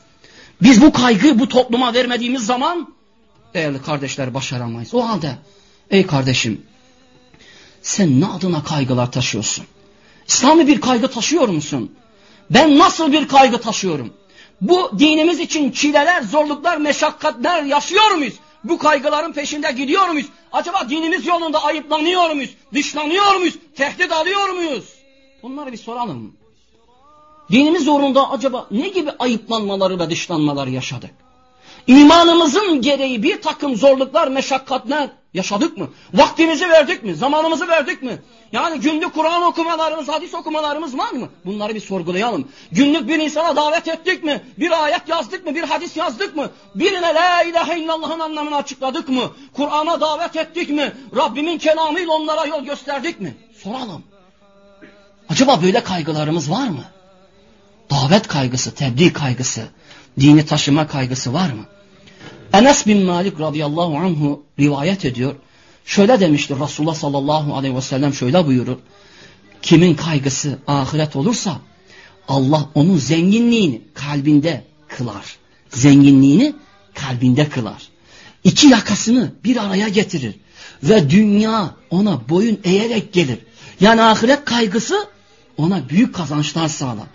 biz bu kaygıyı bu topluma vermediğimiz zaman değerli kardeşler başaramayız. O halde ey kardeşim sen ne adına kaygılar taşıyorsun? İslami bir kaygı taşıyor musun? Ben nasıl bir kaygı taşıyorum? Bu dinimiz için çileler, zorluklar, meşakkatler yaşıyor muyuz? Bu kaygıların peşinde gidiyor muyuz? Acaba dinimiz yolunda ayıplanıyor muyuz? Dışlanıyor muyuz? Tehdit alıyor muyuz? Bunları bir soralım. Dinimiz uğrunda acaba ne gibi ayıplanmaları ve dışlanmaları yaşadık? İmanımızın gereği bir takım zorluklar, meşakkatler yaşadık mı? Vaktimizi verdik mi? Zamanımızı verdik mi? Yani günlük Kur'an okumalarımız, hadis okumalarımız var mı? Bunları bir sorgulayalım. Günlük bir insana davet ettik mi? Bir ayet yazdık mı? Bir hadis yazdık mı? Birine la ilahe illallah'ın anlamını açıkladık mı? Kur'an'a davet ettik mi? Rabbimin kelamıyla onlara yol gösterdik mi? Soralım. Acaba böyle kaygılarımız var mı? Davet kaygısı, tebliğ kaygısı, dini taşıma kaygısı var mı? Enes bin Malik radıyallahu anhu rivayet ediyor. Şöyle demiştir Resulullah sallallahu aleyhi ve sellem şöyle buyurur. Kimin kaygısı ahiret olursa Allah onun zenginliğini kalbinde kılar. Zenginliğini kalbinde kılar. İki yakasını bir araya getirir. Ve dünya ona boyun eğerek gelir. Yani ahiret kaygısı ona büyük kazançlar sağlar.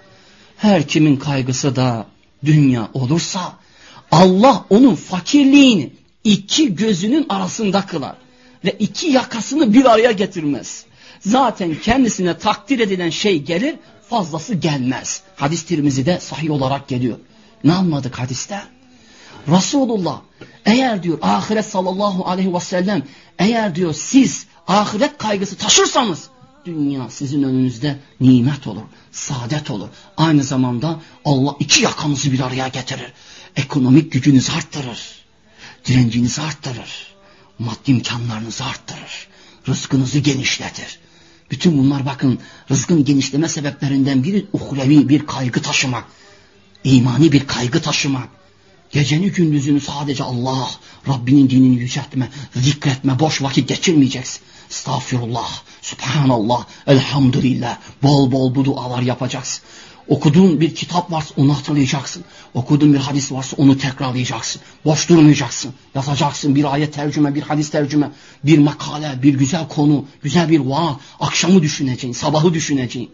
Her kimin kaygısı da dünya olursa Allah onun fakirliğini iki gözünün arasında kılar ve iki yakasını bir araya getirmez. Zaten kendisine takdir edilen şey gelir, fazlası gelmez. Hadis Tirmizi'de sahih olarak geliyor. Ne anladık hadiste? Resulullah eğer diyor ahiret sallallahu aleyhi ve sellem eğer diyor siz ahiret kaygısı taşırsanız dünya sizin önünüzde nimet olur, saadet olur. Aynı zamanda Allah iki yakanızı bir araya getirir. Ekonomik gücünüzü arttırır. Direncinizi arttırır. Maddi imkanlarınızı arttırır. Rızkınızı genişletir. Bütün bunlar bakın rızkın genişleme sebeplerinden biri uhrevi bir kaygı taşımak. imani bir kaygı taşımak. Geceni gündüzünü sadece Allah, Rabbinin dinini yüceltme, zikretme, boş vakit geçirmeyeceksin. Estağfirullah, Subhanallah, Elhamdülillah. Bol bol bu dualar yapacaksın. Okuduğun bir kitap varsa onu hatırlayacaksın. Okuduğun bir hadis varsa onu tekrarlayacaksın. Boş durmayacaksın. Yazacaksın bir ayet tercüme, bir hadis tercüme, bir makale, bir güzel konu, güzel bir vaat. Akşamı düşüneceksin, sabahı düşüneceksin.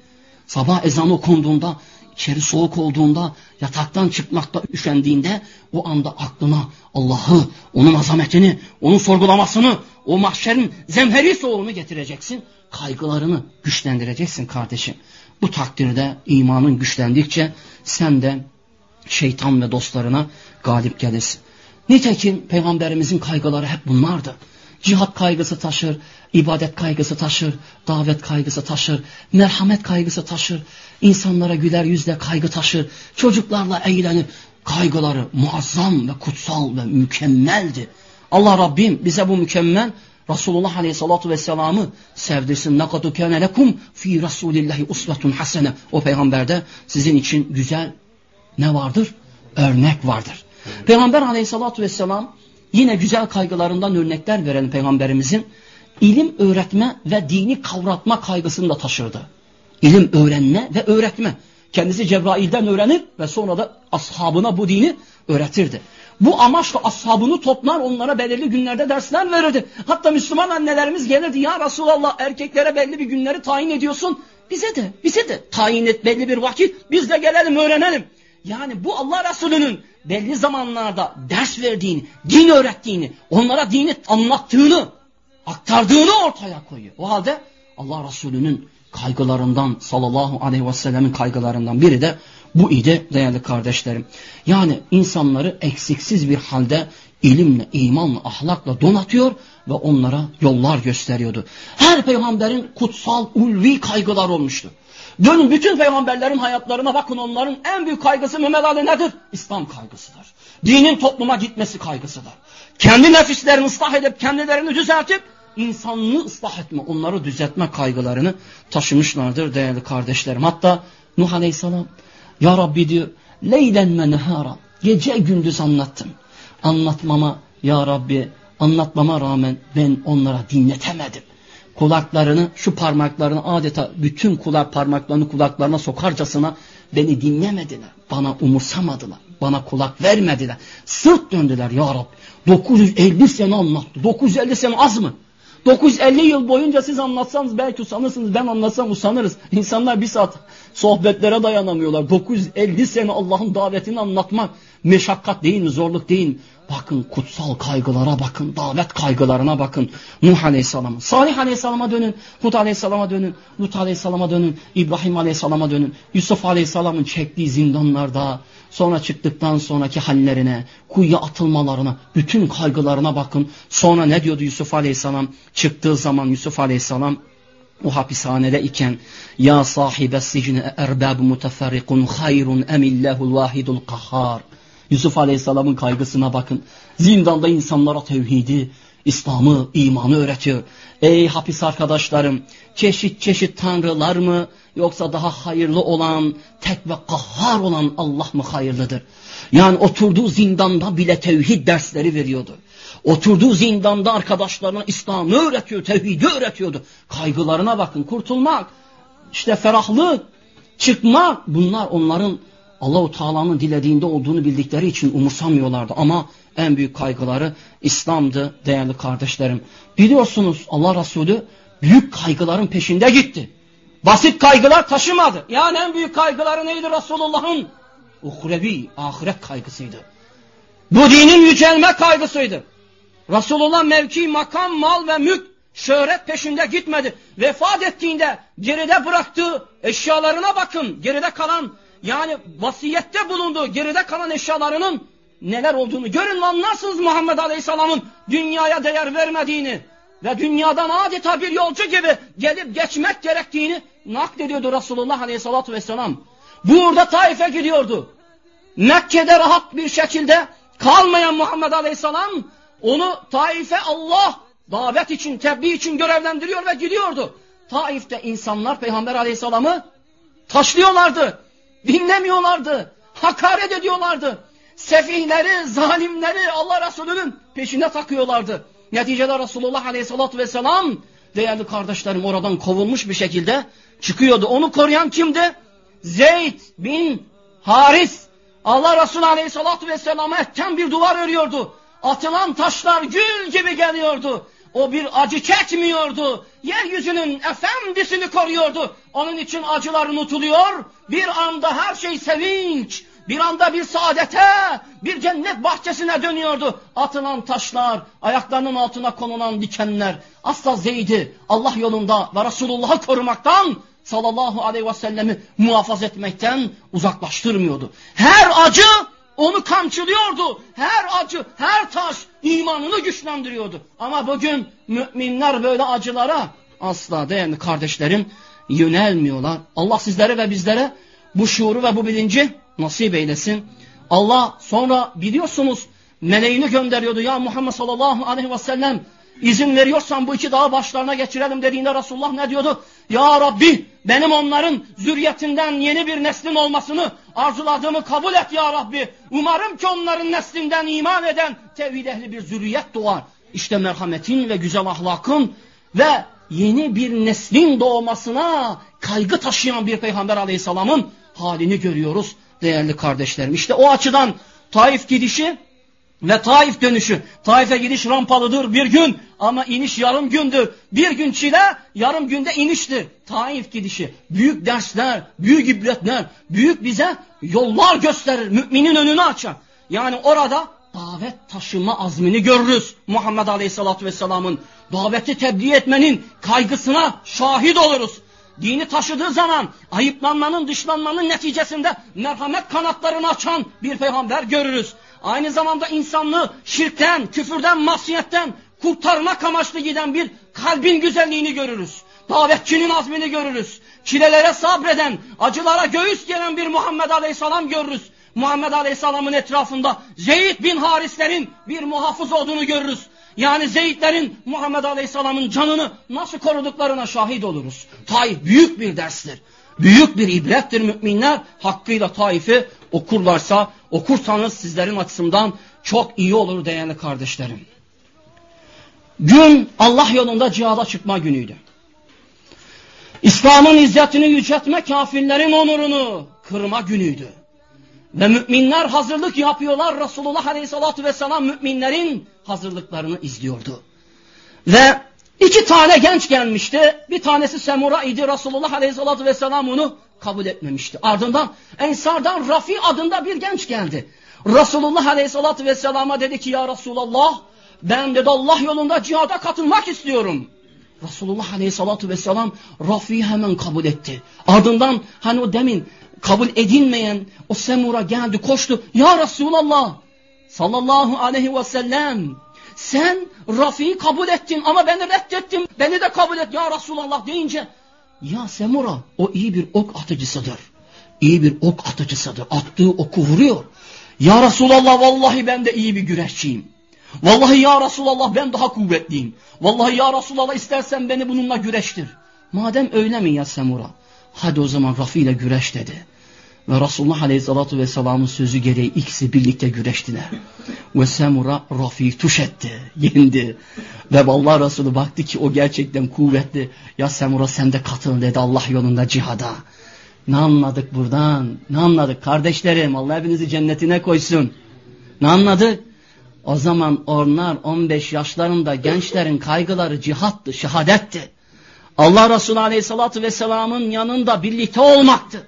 Sabah ezanı okunduğunda, içeri soğuk olduğunda, yataktan çıkmakta üşendiğinde o anda aklına Allah'ı, onun azametini, onun sorgulamasını, o mahşerin zemheri soğuğunu getireceksin. Kaygılarını güçlendireceksin kardeşim. Bu takdirde imanın güçlendikçe sen de şeytan ve dostlarına galip gelirsin. Nitekim peygamberimizin kaygıları hep bunlardı. Cihat kaygısı taşır, ibadet kaygısı taşır, davet kaygısı taşır, merhamet kaygısı taşır, insanlara güler yüzle kaygı taşır, çocuklarla eğlenir. Kaygıları muazzam ve kutsal ve mükemmeldi. Allah Rabbim bize bu mükemmel Resulullah Aleyhisselatü Vesselam'ı sevdirsin. نَقَدُ كَانَ لَكُمْ fi Rasulillahi usvetun hasene. O peygamberde sizin için güzel ne vardır? Örnek vardır. Peygamber Aleyhisselatü Vesselam yine güzel kaygılarından örnekler veren peygamberimizin ilim öğretme ve dini kavratma kaygısını da taşırdı. İlim öğrenme ve öğretme. Kendisi Cebrail'den öğrenir ve sonra da ashabına bu dini öğretirdi. Bu amaçla ashabını toplar onlara belirli günlerde dersler verirdi. Hatta Müslüman annelerimiz gelirdi ya Resulallah erkeklere belli bir günleri tayin ediyorsun. Bize de bize de tayin et belli bir vakit biz de gelelim öğrenelim. Yani bu Allah Resulü'nün belli zamanlarda ders verdiğini, din öğrettiğini, onlara dini anlattığını, aktardığını ortaya koyuyor. O halde Allah Resulü'nün kaygılarından sallallahu aleyhi ve sellemin kaygılarından biri de bu idi değerli kardeşlerim. Yani insanları eksiksiz bir halde ilimle, imanla, ahlakla donatıyor ve onlara yollar gösteriyordu. Her peygamberin kutsal, ulvi kaygılar olmuştu. Dönün bütün peygamberlerin hayatlarına bakın onların en büyük kaygısı Mehmet Ali nedir? İslam kaygısıdır. Dinin topluma gitmesi kaygısıdır. Kendi nefislerini ıslah edip kendilerini düzeltip insanlığı ıslah etme, onları düzeltme kaygılarını taşımışlardır değerli kardeşlerim. Hatta Nuh Aleyhisselam Ya Rabbi diyor leylen ve nehara gece gündüz anlattım. Anlatmama Ya Rabbi anlatmama rağmen ben onlara dinletemedim kulaklarını şu parmaklarını adeta bütün kulak parmaklarını kulaklarına sokarcasına beni dinlemediler. Bana umursamadılar. Bana kulak vermediler. Sırt döndüler ya Rabbi. 950 sene anlattı. 950 sene az mı? 950 yıl boyunca siz anlatsanız belki usanırsınız. Ben anlatsam usanırız. İnsanlar bir saat sohbetlere dayanamıyorlar. 950 sene Allah'ın davetini anlatmak meşakkat değil mi? Zorluk değil mi? Bakın kutsal kaygılara bakın, davet kaygılarına bakın. Nuh Aleyhisselam'a, Salih Aleyhisselam'a dönün, Hud Aleyhisselam'a dönün, Lut Aleyhisselam'a dönün, İbrahim Aleyhisselam'a dönün. Yusuf Aleyhisselam'ın çektiği zindanlarda, sonra çıktıktan sonraki hallerine, kuyuya atılmalarına, bütün kaygılarına bakın. Sonra ne diyordu Yusuf Aleyhisselam? Çıktığı zaman Yusuf Aleyhisselam o hapishanede iken ya sahibe sicne erbab muteferrikun hayrun emillahul vahidul kahhar Yusuf Aleyhisselam'ın kaygısına bakın. Zindanda insanlara tevhidi, İslam'ı, imanı öğretiyor. Ey hapis arkadaşlarım, çeşit çeşit tanrılar mı yoksa daha hayırlı olan, tek ve kahhar olan Allah mı hayırlıdır? Yani oturduğu zindanda bile tevhid dersleri veriyordu. Oturduğu zindanda arkadaşlarına İslam'ı öğretiyor, tevhidi öğretiyordu. Kaygılarına bakın, kurtulmak, işte ferahlık, çıkmak bunlar onların Allahu Teala'nın dilediğinde olduğunu bildikleri için umursamıyorlardı ama en büyük kaygıları İslam'dı değerli kardeşlerim. Biliyorsunuz Allah Resulü büyük kaygıların peşinde gitti. Basit kaygılar taşımadı. Yani en büyük kaygıları neydi Resulullah'ın? Uhrevi, ahiret kaygısıydı. Bu dinin yücelme kaygısıydı. Resulullah mevki, makam, mal ve mülk, şöhret peşinde gitmedi. Vefat ettiğinde geride bıraktığı eşyalarına bakın. Geride kalan yani vasiyette bulunduğu geride kalan eşyalarının neler olduğunu görün ve anlarsınız Muhammed Aleyhisselam'ın dünyaya değer vermediğini ve dünyadan adeta bir yolcu gibi gelip geçmek gerektiğini naklediyordu Resulullah Aleyhisselatü Vesselam. Burada Taif'e gidiyordu. Mekke'de rahat bir şekilde kalmayan Muhammed Aleyhisselam onu Taif'e Allah davet için, tebliğ için görevlendiriyor ve gidiyordu. Taif'te insanlar Peygamber Aleyhisselam'ı taşlıyorlardı. Dinlemiyorlardı. Hakaret ediyorlardı. Sefihleri, zalimleri Allah Resulü'nün peşine takıyorlardı. Neticede Resulullah Aleyhisselatü Vesselam değerli kardeşlerim oradan kovulmuş bir şekilde çıkıyordu. Onu koruyan kimdi? Zeyd bin Haris. Allah Resulü Aleyhisselatü Vesselam'a etten bir duvar örüyordu. Atılan taşlar gül gibi geliyordu. O bir acı çekmiyordu. Yeryüzünün efendisini koruyordu. Onun için acılar unutuluyor. Bir anda her şey sevinç, bir anda bir saadete, bir cennet bahçesine dönüyordu. Atılan taşlar, ayaklarının altına konulan dikenler. Asla Zeyd'i Allah yolunda ve Resulullah'ı korumaktan sallallahu aleyhi ve sellemi muhafaza etmekten uzaklaştırmıyordu. Her acı onu kamçılıyordu. Her acı, her taş imanını güçlendiriyordu. Ama bugün müminler böyle acılara asla değerli kardeşlerim yönelmiyorlar. Allah sizlere ve bizlere bu şuuru ve bu bilinci nasip eylesin. Allah sonra biliyorsunuz meleğini gönderiyordu. Ya Muhammed sallallahu aleyhi ve sellem izin veriyorsan bu iki dağı başlarına geçirelim dediğinde Resulullah ne diyordu? Ya Rabbi benim onların zürriyetinden yeni bir neslin olmasını arzuladığımı kabul et ya Rabbi. Umarım ki onların neslinden iman eden tevhid ehli bir zürriyet doğar. İşte merhametin ve güzel ahlakın ve yeni bir neslin doğmasına kaygı taşıyan bir peygamber aleyhisselamın halini görüyoruz değerli kardeşlerim. İşte o açıdan Taif gidişi ve Taif dönüşü. Taif'e gidiş rampalıdır bir gün ama iniş yarım gündür. Bir gün çile yarım günde iniştir. Taif gidişi büyük dersler, büyük ibretler, büyük bize yollar gösterir. Müminin önünü açar. Yani orada davet taşıma azmini görürüz. Muhammed Aleyhisselatü Vesselam'ın daveti tebliğ etmenin kaygısına şahit oluruz. Dini taşıdığı zaman ayıplanmanın, dışlanmanın neticesinde merhamet kanatlarını açan bir peygamber görürüz. Aynı zamanda insanlığı şirkten, küfürden, masiyetten kurtarmak amaçlı giden bir kalbin güzelliğini görürüz. Davetçinin azmini görürüz. Çilelere sabreden, acılara göğüs gelen bir Muhammed Aleyhisselam görürüz. Muhammed Aleyhisselam'ın etrafında Zeyd bin Harislerin bir muhafız olduğunu görürüz. Yani Zeydlerin Muhammed Aleyhisselam'ın canını nasıl koruduklarına şahit oluruz. Taif büyük bir derstir. Büyük bir ibrettir müminler hakkıyla Taif'i okurlarsa okursanız sizlerin açısından çok iyi olur değerli kardeşlerim. Gün Allah yolunda cihada çıkma günüydü. İslam'ın izzetini yüceltme kafirlerin onurunu kırma günüydü. Ve müminler hazırlık yapıyorlar. Resulullah Aleyhisselatü Vesselam müminlerin hazırlıklarını izliyordu. Ve iki tane genç gelmişti. Bir tanesi Semura idi. Resulullah Aleyhisselatü Vesselam onu kabul etmemişti. Ardından Ensardan Rafi adında bir genç geldi. Resulullah Aleyhisselatü Vesselam'a dedi ki ya Resulallah ben dedi Allah yolunda cihada katılmak istiyorum. Resulullah Aleyhisselatü Vesselam Rafi'yi hemen kabul etti. Ardından hani o demin kabul edilmeyen o Semur'a geldi koştu. Ya Resulallah sallallahu aleyhi ve sellem sen Rafi'yi kabul ettin ama beni reddettin. Beni de kabul et ya Resulallah deyince ya Semura o iyi bir ok atıcısıdır. İyi bir ok atıcısıdır. Attığı oku vuruyor. Ya Resulallah vallahi ben de iyi bir güreşçiyim. Vallahi ya Resulallah ben daha kuvvetliyim. Vallahi ya Resulallah istersen beni bununla güreştir. Madem öyle mi ya Semura? Hadi o zaman Rafi ile güreş dedi. Ve Resulullah Aleyhisselatü Vesselam'ın sözü gereği ikisi birlikte güreştiler. Ve Semura Rafi'yi tuş etti, yendi. Ve vallahi Resulü baktı ki o gerçekten kuvvetli. Ya Semura sen de katıl dedi Allah yolunda cihada. Ne anladık buradan? Ne anladık? Kardeşlerim Allah hepinizi cennetine koysun. Ne anladık? O zaman onlar 15 yaşlarında gençlerin kaygıları cihattı, şehadetti. Allah Resulü Aleyhisselatü Vesselam'ın yanında birlikte olmaktı.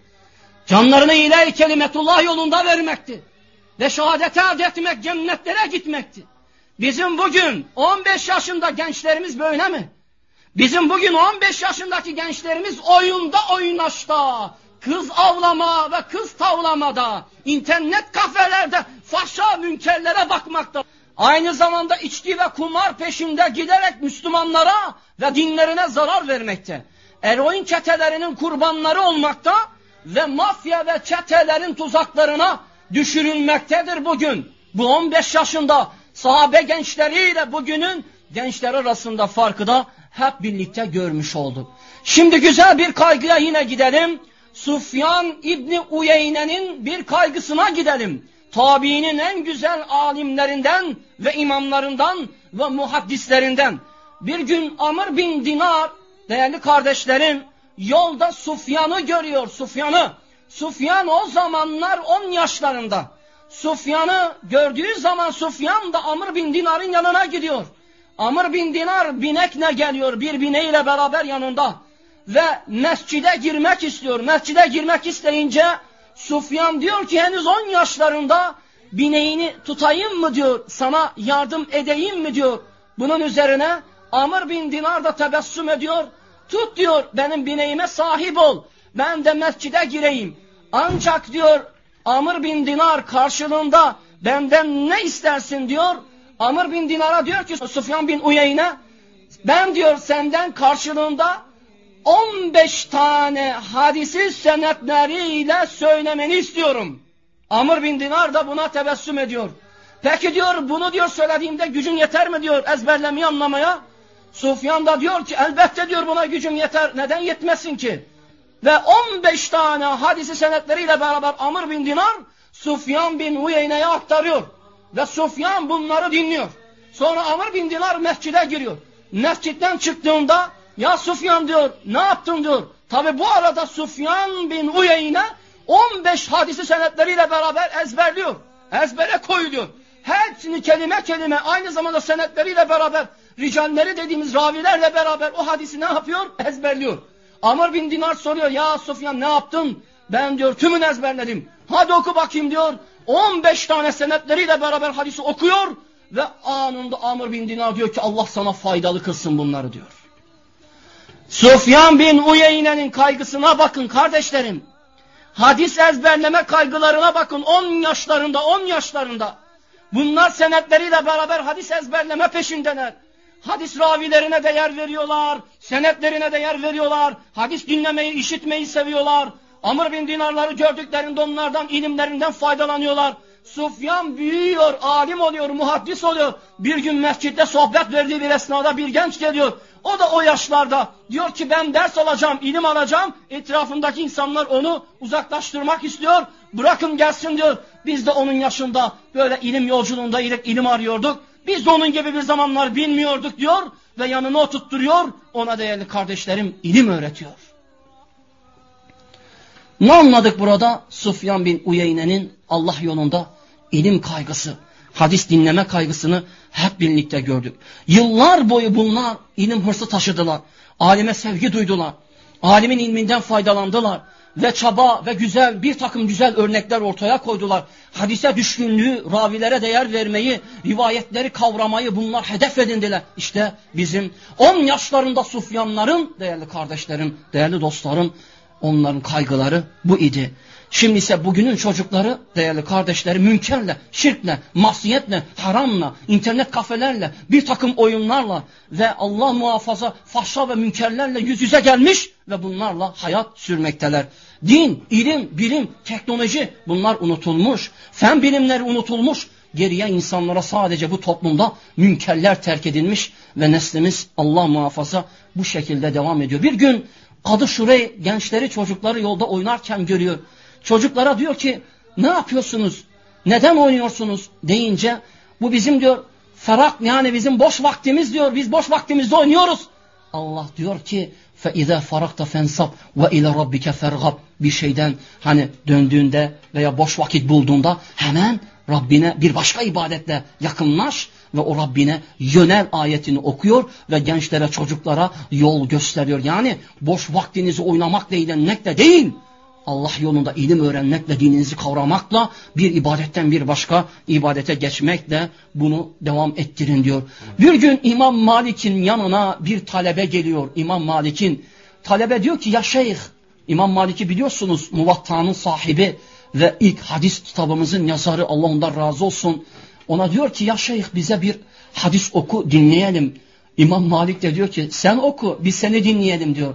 Canlarını ilahi kelimetullah yolunda vermekti. Ve şehadete elde etmek, cennetlere gitmekti. Bizim bugün 15 yaşında gençlerimiz böyle mi? Bizim bugün 15 yaşındaki gençlerimiz oyunda oynaşta, kız avlama ve kız tavlamada, internet kafelerde fahşa münkerlere bakmakta. Aynı zamanda içki ve kumar peşinde giderek Müslümanlara ve dinlerine zarar vermekte. Eroin çetelerinin kurbanları olmakta ve mafya ve çetelerin tuzaklarına düşürülmektedir bugün. Bu 15 yaşında sahabe gençleriyle bugünün gençler arasında farkı da hep birlikte görmüş olduk. Şimdi güzel bir kaygıya yine gidelim. Sufyan İbni Uyeyne'nin bir kaygısına gidelim. Tabiinin en güzel alimlerinden ve imamlarından ve muhaddislerinden. Bir gün Amr bin Dinar değerli kardeşlerim yolda Sufyan'ı görüyor Sufyan'ı. Sufyan o zamanlar 10 yaşlarında. Sufyan'ı gördüğü zaman Sufyan da Amr bin Dinar'ın yanına gidiyor. Amr bin Dinar binekle geliyor bir bineğiyle beraber yanında ve mescide girmek istiyor. Mescide girmek isteyince Sufyan diyor ki henüz 10 yaşlarında bineğini tutayım mı diyor sana yardım edeyim mi diyor. Bunun üzerine Amr bin Dinar da tebessüm ediyor. Tut diyor benim bineğime sahip ol. Ben de mescide gireyim. Ancak diyor Amr bin Dinar karşılığında benden ne istersin diyor. Amr bin Dinar'a diyor ki Sufyan bin Uyeyne ben diyor senden karşılığında 15 tane hadisi senetleriyle söylemeni istiyorum. Amr bin Dinar da buna tebessüm ediyor. Peki diyor bunu diyor söylediğimde gücün yeter mi diyor ezberlemeyi anlamaya. Sufyan da diyor ki elbette diyor buna gücüm yeter. Neden yetmesin ki? Ve 15 tane hadisi senetleriyle beraber Amr bin Dinar Sufyan bin Uyeyne'ye aktarıyor. Ve Sufyan bunları dinliyor. Sonra Amr bin Dinar mescide giriyor. Mescitten çıktığında ya Sufyan diyor ne yaptın diyor. Tabi bu arada Sufyan bin Uyeyne 15 hadisi senetleriyle beraber ezberliyor. Ezbere koyuyor. Hepsini kelime kelime aynı zamanda senetleriyle beraber ricalleri dediğimiz ravilerle beraber o hadisi ne yapıyor? Ezberliyor. Amr bin Dinar soruyor ya Sufyan ne yaptın? Ben diyor tümünü ezberledim. Hadi oku bakayım diyor. 15 tane senetleriyle beraber hadisi okuyor ve anında Amr bin Dinar diyor ki Allah sana faydalı kılsın bunları diyor. Sufyan bin Uyeyne'nin kaygısına bakın kardeşlerim. Hadis ezberleme kaygılarına bakın 10 yaşlarında 10 yaşlarında. Bunlar senetleriyle beraber hadis ezberleme peşindeler. Hadis ravilerine değer veriyorlar, senetlerine değer veriyorlar, hadis dinlemeyi, işitmeyi seviyorlar. Amr bin Dinarları gördüklerinde onlardan, ilimlerinden faydalanıyorlar. Sufyan büyüyor, alim oluyor, muhaddis oluyor. Bir gün mescitte sohbet verdiği bir esnada bir genç geliyor. O da o yaşlarda diyor ki ben ders alacağım, ilim alacağım. Etrafındaki insanlar onu uzaklaştırmak istiyor. Bırakın gelsin diyor. Biz de onun yaşında böyle ilim yolculuğunda ilim arıyorduk. Biz de onun gibi bir zamanlar bilmiyorduk diyor ve yanına oturtturuyor. Ona değerli kardeşlerim ilim öğretiyor. Ne anladık burada? Sufyan bin Uyeyne'nin Allah yolunda ilim kaygısı, hadis dinleme kaygısını hep birlikte gördük. Yıllar boyu bunlar ilim hırsı taşıdılar. Alime sevgi duydular. Alimin ilminden faydalandılar. Ve çaba ve güzel bir takım güzel örnekler ortaya koydular. Hadise düşkünlüğü, ravilere değer vermeyi, rivayetleri kavramayı bunlar hedef edindiler. İşte bizim 10 yaşlarında Sufyanların, değerli kardeşlerim, değerli dostlarım, onların kaygıları bu idi. Şimdi ise bugünün çocukları değerli kardeşleri münkerle, şirkle, masiyetle, haramla, internet kafelerle, bir takım oyunlarla ve Allah muhafaza fahşa ve münkerlerle yüz yüze gelmiş ve bunlarla hayat sürmekteler. Din, ilim, bilim, teknoloji bunlar unutulmuş. Fen bilimleri unutulmuş. Geriye insanlara sadece bu toplumda münkerler terk edilmiş ve neslimiz Allah muhafaza bu şekilde devam ediyor. Bir gün adı Şurey gençleri çocukları yolda oynarken görüyor. Çocuklara diyor ki ne yapıyorsunuz? Neden oynuyorsunuz? deyince bu bizim diyor ferak yani bizim boş vaktimiz diyor. Biz boş vaktimizde oynuyoruz. Allah diyor ki فَاِذَا فَرَقْتَ فَنْسَبْ وَاِلَى رَبِّكَ فَرْغَبْ Bir şeyden hani döndüğünde veya boş vakit bulduğunda hemen Rabbine bir başka ibadetle yakınlaş ve o Rabbine yönel ayetini okuyor ve gençlere çocuklara yol gösteriyor. Yani boş vaktinizi oynamakla eğlenmekle değil Allah yolunda ilim öğrenmekle, dininizi kavramakla bir ibadetten bir başka ibadete geçmekle bunu devam ettirin diyor. Bir gün İmam Malik'in yanına bir talebe geliyor. İmam Malik'in talebe diyor ki ya şeyh İmam Malik'i biliyorsunuz Muvatta'nın sahibi ve ilk hadis kitabımızın yazarı Allah ondan razı olsun. Ona diyor ki ya şeyh bize bir hadis oku dinleyelim. İmam Malik de diyor ki sen oku biz seni dinleyelim diyor.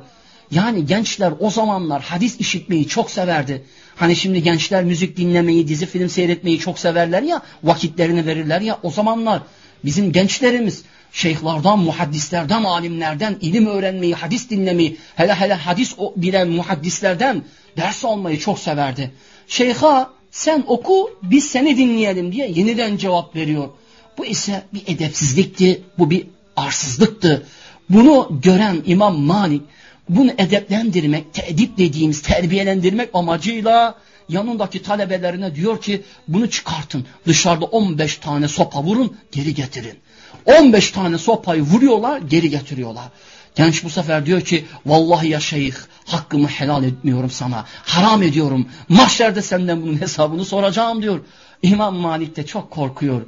Yani gençler o zamanlar hadis işitmeyi çok severdi. Hani şimdi gençler müzik dinlemeyi, dizi film seyretmeyi çok severler ya, vakitlerini verirler ya. O zamanlar bizim gençlerimiz şeyhlardan, muhaddislerden, alimlerden ilim öğrenmeyi, hadis dinlemeyi, hele hele hadis bilen muhaddislerden ders almayı çok severdi. Şeyha sen oku biz seni dinleyelim diye yeniden cevap veriyor. Bu ise bir edepsizlikti, bu bir arsızlıktı. Bunu gören İmam Malik bunu edeplendirmek, teedip dediğimiz terbiyelendirmek amacıyla yanındaki talebelerine diyor ki bunu çıkartın. Dışarıda 15 tane sopa vurun geri getirin. 15 tane sopayı vuruyorlar geri getiriyorlar. Genç bu sefer diyor ki vallahi ya şeyh hakkımı helal etmiyorum sana. Haram ediyorum. Mahşerde senden bunun hesabını soracağım diyor. İmam Malik de çok korkuyor.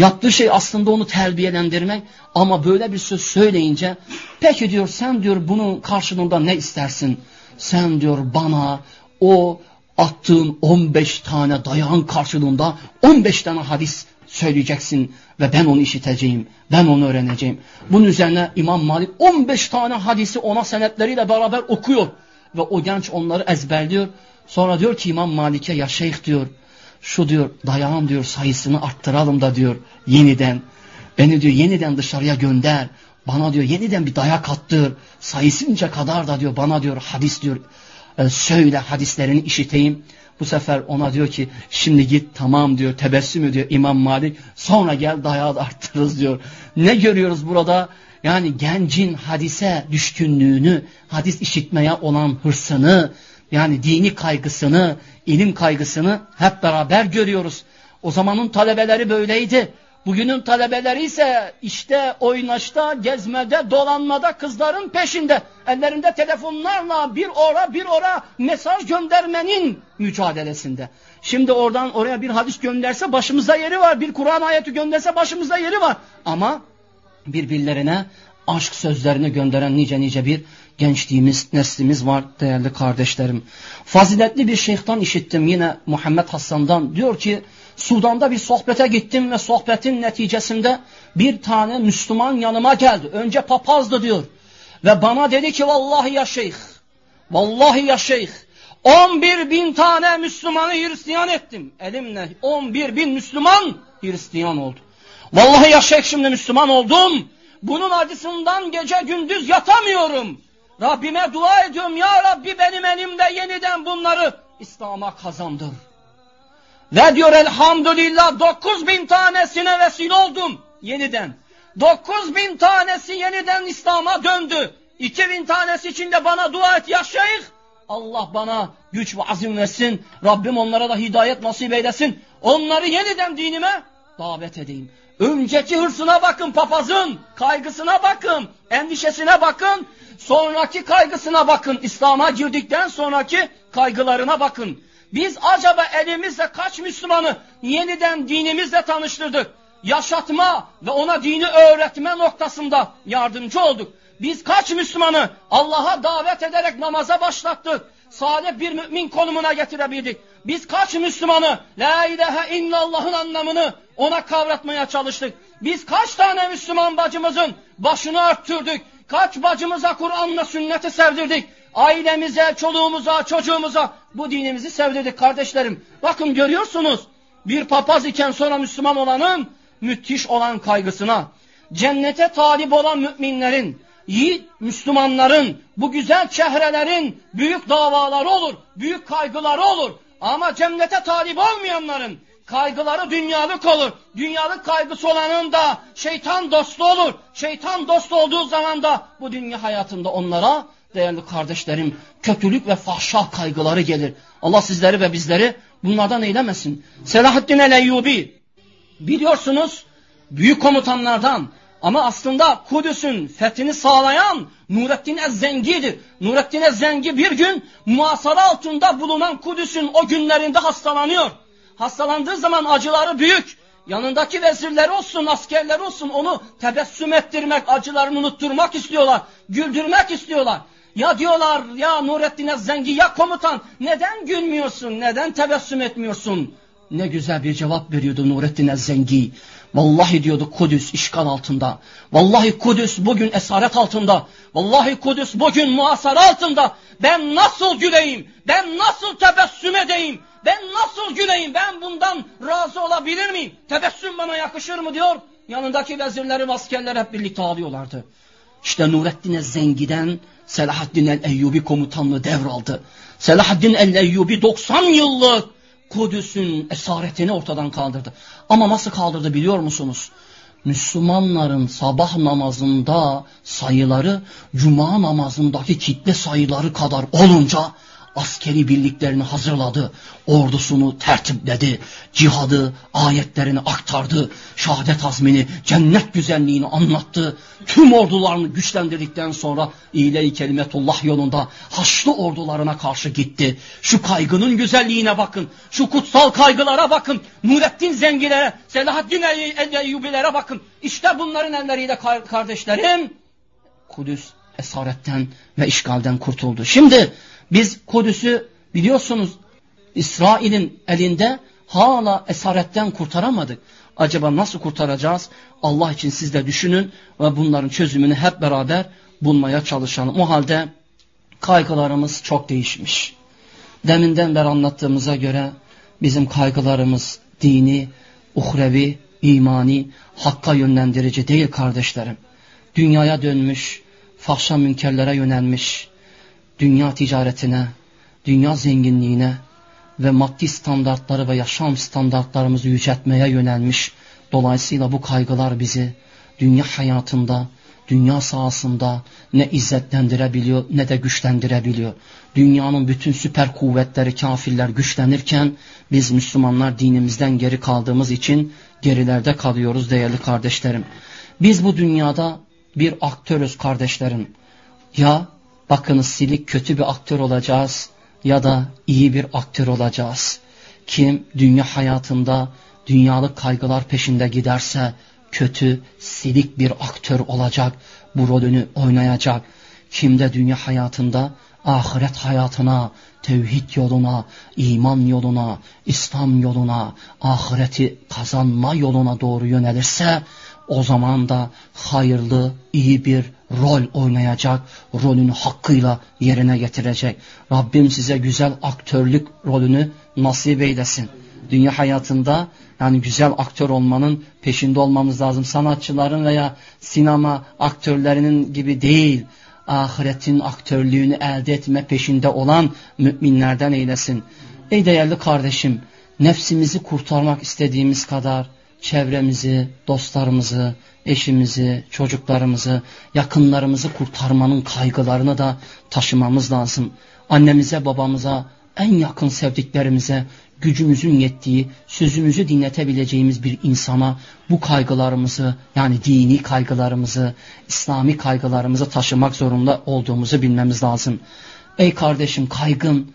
Yaptığı şey aslında onu terbiyelendirmek ama böyle bir söz söyleyince peki diyor sen diyor bunun karşılığında ne istersin? Sen diyor bana o attığın 15 tane dayağın karşılığında 15 tane hadis söyleyeceksin ve ben onu işiteceğim, ben onu öğreneceğim. Bunun üzerine İmam Malik 15 tane hadisi ona senetleriyle beraber okuyor ve o genç onları ezberliyor. Sonra diyor ki İmam Malik'e ya şeyh diyor şu diyor dayağın diyor sayısını arttıralım da diyor yeniden. Beni diyor yeniden dışarıya gönder. Bana diyor yeniden bir dayak attır. Sayısınca kadar da diyor bana diyor hadis diyor e, söyle hadislerini işiteyim. Bu sefer ona diyor ki şimdi git tamam diyor tebessüm ediyor İmam Malik. Sonra gel dayağı da arttırırız diyor. Ne görüyoruz burada? Yani gencin hadise düşkünlüğünü, hadis işitmeye olan hırsını, yani dini kaygısını, ilim kaygısını hep beraber görüyoruz. O zamanın talebeleri böyleydi. Bugünün talebeleri ise işte oynaşta, gezmede, dolanmada kızların peşinde. Ellerinde telefonlarla bir ora bir ora mesaj göndermenin mücadelesinde. Şimdi oradan oraya bir hadis gönderse başımızda yeri var. Bir Kur'an ayeti gönderse başımızda yeri var. Ama birbirlerine aşk sözlerini gönderen nice nice bir gençliğimiz, neslimiz var değerli kardeşlerim. Faziletli bir şeyhtan işittim yine Muhammed Hasan'dan. Diyor ki Sudan'da bir sohbete gittim ve sohbetin neticesinde bir tane Müslüman yanıma geldi. Önce papazdı diyor. Ve bana dedi ki vallahi ya şeyh, vallahi ya şeyh, 11 bin tane Müslümanı Hristiyan ettim. Elimle 11 bin Müslüman Hristiyan oldu. Vallahi ya şeyh şimdi Müslüman oldum. Bunun acısından gece gündüz yatamıyorum. Rabbime dua ediyorum ya Rabbi benim elimde yeniden bunları İslam'a kazandır. Ve diyor elhamdülillah 9 bin tanesine vesile oldum yeniden. 9 bin tanesi yeniden İslam'a döndü. 2 bin tanesi için de bana dua et ya şeyh. Allah bana güç ve azim versin. Rabbim onlara da hidayet nasip eylesin. Onları yeniden dinime davet edeyim. Önceki hırsına bakın papazın, kaygısına bakın, endişesine bakın, sonraki kaygısına bakın, İslam'a girdikten sonraki kaygılarına bakın. Biz acaba elimizle kaç Müslümanı yeniden dinimizle tanıştırdık? Yaşatma ve ona dini öğretme noktasında yardımcı olduk. Biz kaç Müslümanı Allah'a davet ederek namaza başlattık? Salih bir mümin konumuna getirebildik. Biz kaç Müslümanı La ilahe illallah'ın anlamını ona kavratmaya çalıştık. Biz kaç tane Müslüman bacımızın başını arttırdık. Kaç bacımıza Kur'an'la sünneti sevdirdik. Ailemize, çoluğumuza, çocuğumuza bu dinimizi sevdirdik kardeşlerim. Bakın görüyorsunuz bir papaz iken sonra Müslüman olanın müthiş olan kaygısına, cennete talip olan müminlerin, yiğit Müslümanların, bu güzel çehrelerin büyük davaları olur, büyük kaygıları olur. Ama cennete talip olmayanların kaygıları dünyalık olur. Dünyalık kaygısı olanın da şeytan dostu olur. Şeytan dostu olduğu zaman da bu dünya hayatında onlara değerli kardeşlerim kötülük ve fahşa kaygıları gelir. Allah sizleri ve bizleri bunlardan eylemesin. Selahaddin el-Eyyubi biliyorsunuz büyük komutanlardan ama aslında Kudüs'ün fethini sağlayan Nurettin Ez-Zengi'dir. Nurettin Ez-Zengi bir gün muhasara altında bulunan Kudüs'ün o günlerinde hastalanıyor. Hastalandığı zaman acıları büyük. Yanındaki vezirleri olsun, askerleri olsun onu tebessüm ettirmek, acılarını unutturmak istiyorlar. Güldürmek istiyorlar. Ya diyorlar ya Nurettin Ez-Zengi ya komutan neden gülmüyorsun, neden tebessüm etmiyorsun? Ne güzel bir cevap veriyordu Nurettin Ez-Zengi. Vallahi diyordu Kudüs işgal altında. Vallahi Kudüs bugün esaret altında. Vallahi Kudüs bugün muhasara altında. Ben nasıl güleyim? Ben nasıl tebessüm edeyim? Ben nasıl güleyim? Ben bundan razı olabilir miyim? Tebessüm bana yakışır mı diyor. Yanındaki vezirleri, askerler hep birlikte ağlıyorlardı. İşte Nurettin Zengi'den Selahaddin el-Eyyubi komutanlığı devraldı. Selahaddin el-Eyyubi 90 yıllık Kudüs'ün esaretini ortadan kaldırdı. Ama nasıl kaldırdı biliyor musunuz? Müslümanların sabah namazında sayıları cuma namazındaki kitle sayıları kadar olunca askeri birliklerini hazırladı, ordusunu tertipledi, cihadı, ayetlerini aktardı, şehadet azmini, cennet güzelliğini anlattı. Tüm ordularını güçlendirdikten sonra iyile-i kelimetullah yolunda Haçlı ordularına karşı gitti. Şu kaygının güzelliğine bakın, şu kutsal kaygılara bakın, Nurettin Zengilere, Selahaddin Eyyubilere bakın. İşte bunların elleriyle kardeşlerim, Kudüs esaretten ve işgalden kurtuldu. Şimdi biz Kudüs'ü biliyorsunuz İsrail'in elinde hala esaretten kurtaramadık. Acaba nasıl kurtaracağız? Allah için siz de düşünün ve bunların çözümünü hep beraber bulmaya çalışalım. O halde kaygılarımız çok değişmiş. Deminden beri anlattığımıza göre bizim kaygılarımız dini, uhrevi, imani, hakka yönlendirici değil kardeşlerim. Dünyaya dönmüş, fahşa münkerlere yönelmiş, dünya ticaretine, dünya zenginliğine ve maddi standartları ve yaşam standartlarımızı yüceltmeye yönelmiş. Dolayısıyla bu kaygılar bizi dünya hayatında, dünya sahasında ne izzetlendirebiliyor ne de güçlendirebiliyor. Dünyanın bütün süper kuvvetleri kafirler güçlenirken biz Müslümanlar dinimizden geri kaldığımız için gerilerde kalıyoruz değerli kardeşlerim. Biz bu dünyada bir aktörüz kardeşlerim. Ya bakınız silik kötü bir aktör olacağız ya da iyi bir aktör olacağız. Kim dünya hayatında dünyalık kaygılar peşinde giderse kötü, silik bir aktör olacak, bu rolünü oynayacak. Kim de dünya hayatında ahiret hayatına, tevhid yoluna, iman yoluna, İslam yoluna, ahireti kazanma yoluna doğru yönelirse o zaman da hayırlı, iyi bir rol oynayacak, rolünü hakkıyla yerine getirecek. Rabbim size güzel aktörlük rolünü nasip eylesin. Dünya hayatında yani güzel aktör olmanın peşinde olmamız lazım. Sanatçıların veya sinema aktörlerinin gibi değil. Ahiretin aktörlüğünü elde etme peşinde olan müminlerden eylesin. Ey değerli kardeşim, nefsimizi kurtarmak istediğimiz kadar çevremizi, dostlarımızı, eşimizi, çocuklarımızı, yakınlarımızı kurtarmanın kaygılarını da taşımamız lazım. Annemize, babamıza, en yakın sevdiklerimize gücümüzün yettiği, sözümüzü dinletebileceğimiz bir insana bu kaygılarımızı yani dini kaygılarımızı, İslami kaygılarımızı taşımak zorunda olduğumuzu bilmemiz lazım. Ey kardeşim kaygın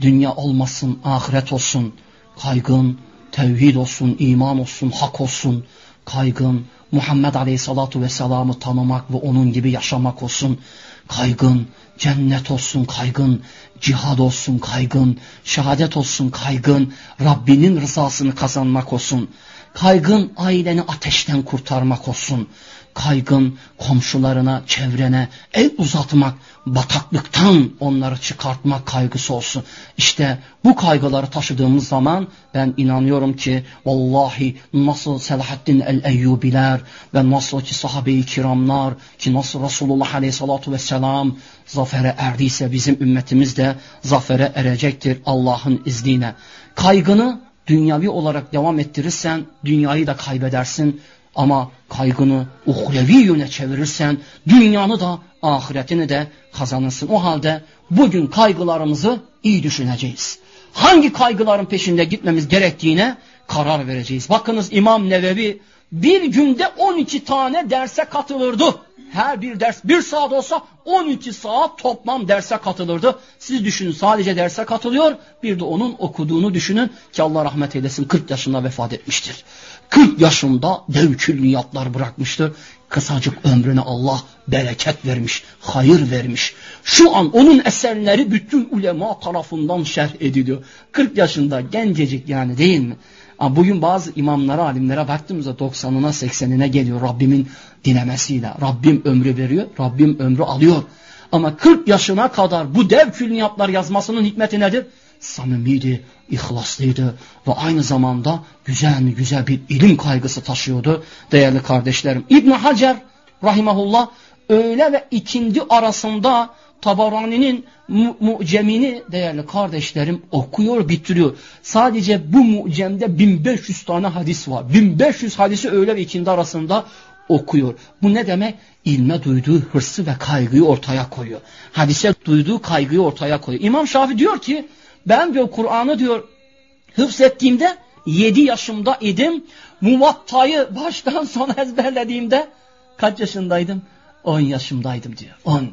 dünya olmasın, ahiret olsun. Kaygın tevhid olsun, iman olsun, hak olsun, kaygın, Muhammed Aleyhisselatü Vesselam'ı tanımak ve onun gibi yaşamak olsun, kaygın, cennet olsun, kaygın, cihad olsun, kaygın, şehadet olsun, kaygın, Rabbinin rızasını kazanmak olsun, kaygın aileni ateşten kurtarmak olsun, kaygın komşularına, çevrene el uzatmak, bataklıktan onları çıkartmak kaygısı olsun. İşte bu kaygıları taşıdığımız zaman ben inanıyorum ki vallahi nasıl Selahaddin el-Eyyubiler ve nasıl ki sahabe-i kiramlar ki nasıl Resulullah aleyhissalatu vesselam zafere erdiyse bizim ümmetimiz de zafere erecektir Allah'ın izniyle. Kaygını dünyavi olarak devam ettirirsen dünyayı da kaybedersin. Ama kaygını uhrevi yöne çevirirsen dünyanı da ahiretini de kazanırsın. O halde bugün kaygılarımızı iyi düşüneceğiz. Hangi kaygıların peşinde gitmemiz gerektiğine karar vereceğiz. Bakınız İmam Nevevi bir günde 12 tane derse katılırdı. Her bir ders bir saat olsa 12 saat toplam derse katılırdı. Siz düşünün sadece derse katılıyor. Bir de onun okuduğunu düşünün ki Allah rahmet eylesin 40 yaşında vefat etmiştir. 40 yaşında dev külliyatlar bırakmıştır. Kısacık ömrüne Allah bereket vermiş, hayır vermiş. Şu an onun eserleri bütün ulema tarafından şerh ediliyor. 40 yaşında gencecik yani değil mi? Bugün bazı imamlara, alimlere baktığımızda 90'ına 80'ine geliyor Rabbimin dilemesiyle. Rabbim ömrü veriyor, Rabbim ömrü alıyor. Ama 40 yaşına kadar bu dev külliyatlar yazmasının hikmeti nedir? Samimiydi, ihlaslıydı ve aynı zamanda güzel güzel bir ilim kaygısı taşıyordu değerli kardeşlerim. İbn Hacer rahimahullah öğle ve ikindi arasında Tabarani'nin mu mucemini değerli kardeşlerim okuyor bitiriyor. Sadece bu mucemde 1500 tane hadis var. 1500 hadisi öğle ve ikindi arasında okuyor. Bu ne demek? İlme duyduğu hırsı ve kaygıyı ortaya koyuyor. Hadise duyduğu kaygıyı ortaya koyuyor. İmam Şafii diyor ki ben diyor Kur'an'ı diyor hıfzettiğimde 7 yaşımda idim. Muvattayı baştan sona ezberlediğimde kaç yaşındaydım? 10 yaşımdaydım diyor. 10.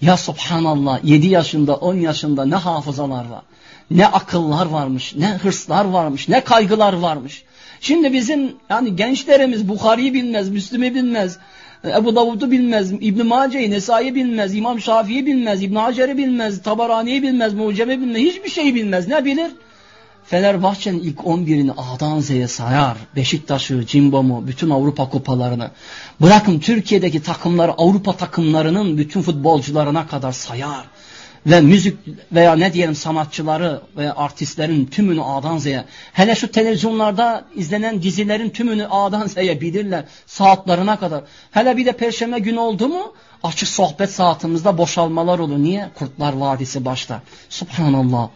Ya subhanallah 7 yaşında 10 yaşında ne hafızalar var. Ne akıllar varmış, ne hırslar varmış, ne kaygılar varmış. Şimdi bizim yani gençlerimiz Bukhari'yi bilmez, Müslüm'ü bilmez, Ebu Davud'u bilmez, İbn Mace'yi, Nesai'yi bilmez, İmam Şafii'yi bilmez, İbn Hacer'i bilmez, Tabarani'yi bilmez, Mucem'i bilmez, hiçbir şeyi bilmez. Ne bilir? Fenerbahçe'nin ilk 11'ini A'dan Z'ye sayar. Beşiktaş'ı, Cimbom'u, bütün Avrupa kupalarını. Bırakın Türkiye'deki takımları, Avrupa takımlarının bütün futbolcularına kadar sayar. Ve müzik veya ne diyelim sanatçıları ve artistlerin tümünü A'dan Z'ye. Hele şu televizyonlarda izlenen dizilerin tümünü A'dan Z'ye bilirler. Saatlerine kadar. Hele bir de perşembe günü oldu mu açık sohbet saatimizde boşalmalar olur. Niye? Kurtlar Vadisi başlar. Subhanallah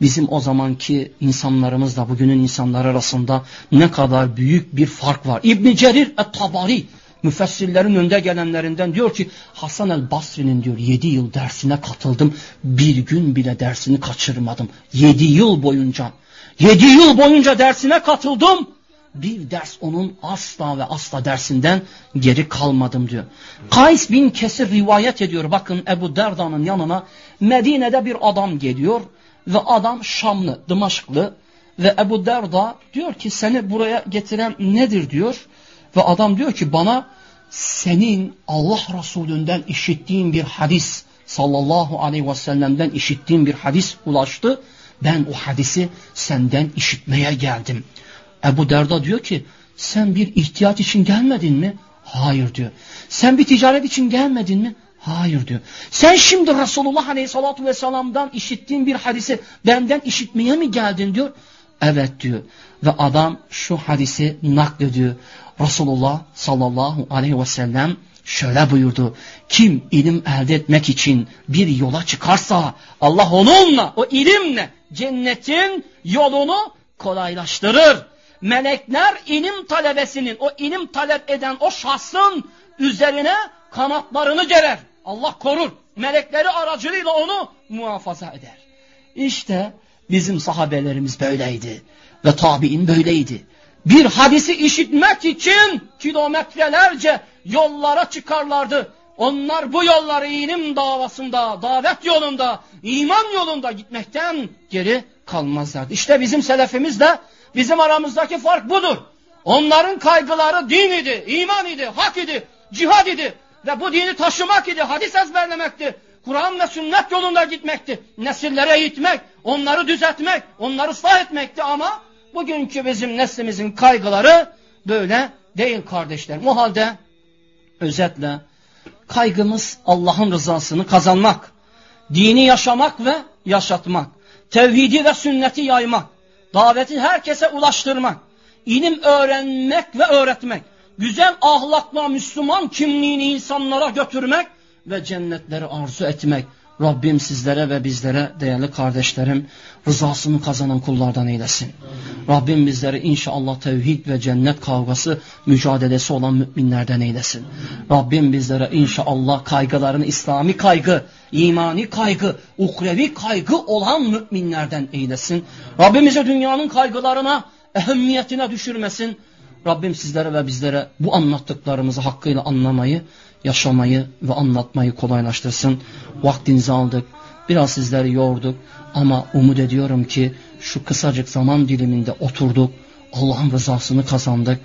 bizim o zamanki insanlarımızla bugünün insanları arasında ne kadar büyük bir fark var. İbn Cerir et-Tabari müfessirlerin önde gelenlerinden diyor ki Hasan el Basri'nin diyor 7 yıl dersine katıldım. Bir gün bile dersini kaçırmadım. 7 yıl boyunca. 7 yıl boyunca dersine katıldım. Bir ders onun asla ve asla dersinden geri kalmadım diyor. Kays bin Kesir rivayet ediyor. Bakın Ebu Derda'nın yanına Medine'de bir adam geliyor. Ve adam Şamlı, Dımaşklı ve Ebu Derda diyor ki seni buraya getiren nedir diyor. Ve adam diyor ki bana senin Allah Resulünden işittiğin bir hadis sallallahu aleyhi ve sellem'den işittiğim bir hadis ulaştı. Ben o hadisi senden işitmeye geldim. Ebu Derda diyor ki sen bir ihtiyaç için gelmedin mi? Hayır diyor. Sen bir ticaret için gelmedin mi? Hayır diyor. Sen şimdi Resulullah Aleyhisselatü Vesselam'dan işittiğin bir hadisi benden işitmeye mi geldin diyor. Evet diyor. Ve adam şu hadisi naklediyor. Resulullah sallallahu aleyhi ve sellem şöyle buyurdu. Kim ilim elde etmek için bir yola çıkarsa Allah onunla, o ilimle cennetin yolunu kolaylaştırır. Melekler ilim talebesinin, o ilim talep eden o şahsın üzerine kanatlarını gerer. Allah korur. Melekleri aracılığıyla onu muhafaza eder. İşte bizim sahabelerimiz böyleydi. Ve tabi'in böyleydi. Bir hadisi işitmek için kilometrelerce yollara çıkarlardı. Onlar bu yolları ilim davasında, davet yolunda, iman yolunda gitmekten geri kalmazlardı. İşte bizim selefimiz de bizim aramızdaki fark budur. Onların kaygıları din idi, iman idi, hak idi, cihad idi ve bu dini taşımak idi, hadis ezberlemekti. Kur'an ve sünnet yolunda gitmekti. Nesillere eğitmek, onları düzeltmek, onları ıslah etmekti ama bugünkü bizim neslimizin kaygıları böyle değil kardeşlerim. O halde özetle kaygımız Allah'ın rızasını kazanmak, dini yaşamak ve yaşatmak, tevhidi ve sünneti yaymak, daveti herkese ulaştırmak, ilim öğrenmek ve öğretmek, güzel ahlakla Müslüman kimliğini insanlara götürmek ve cennetleri arzu etmek. Rabbim sizlere ve bizlere değerli kardeşlerim rızasını kazanan kullardan eylesin. Rabbim bizleri inşallah tevhid ve cennet kavgası mücadelesi olan müminlerden eylesin. Rabbim bizlere inşallah kaygılarını İslami kaygı, imani kaygı, ukrevi kaygı olan müminlerden eylesin. Rabbimize dünyanın kaygılarına, ehemmiyetine düşürmesin. Rabbim sizlere ve bizlere bu anlattıklarımızı hakkıyla anlamayı, yaşamayı ve anlatmayı kolaylaştırsın. Vaktinizi aldık, biraz sizleri yorduk ama umut ediyorum ki şu kısacık zaman diliminde oturduk, Allah'ın rızasını kazandık.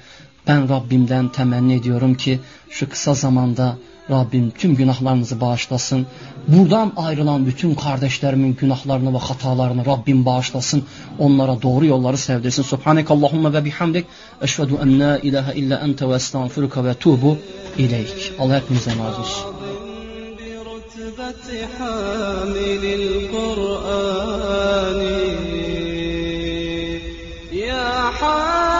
Ben Rabbimden temenni ediyorum ki şu kısa zamanda Rabbim tüm günahlarınızı bağışlasın. Buradan ayrılan bütün kardeşlerimin günahlarını ve hatalarını Rabbim bağışlasın. Onlara doğru yolları sevdirsin. Subhaneke Allahumma ve bihamdik. Eşvedü en la ilahe illa ente ve estağfiruka ve tuğbu ileyk. Allah hepinize razı olsun. هدية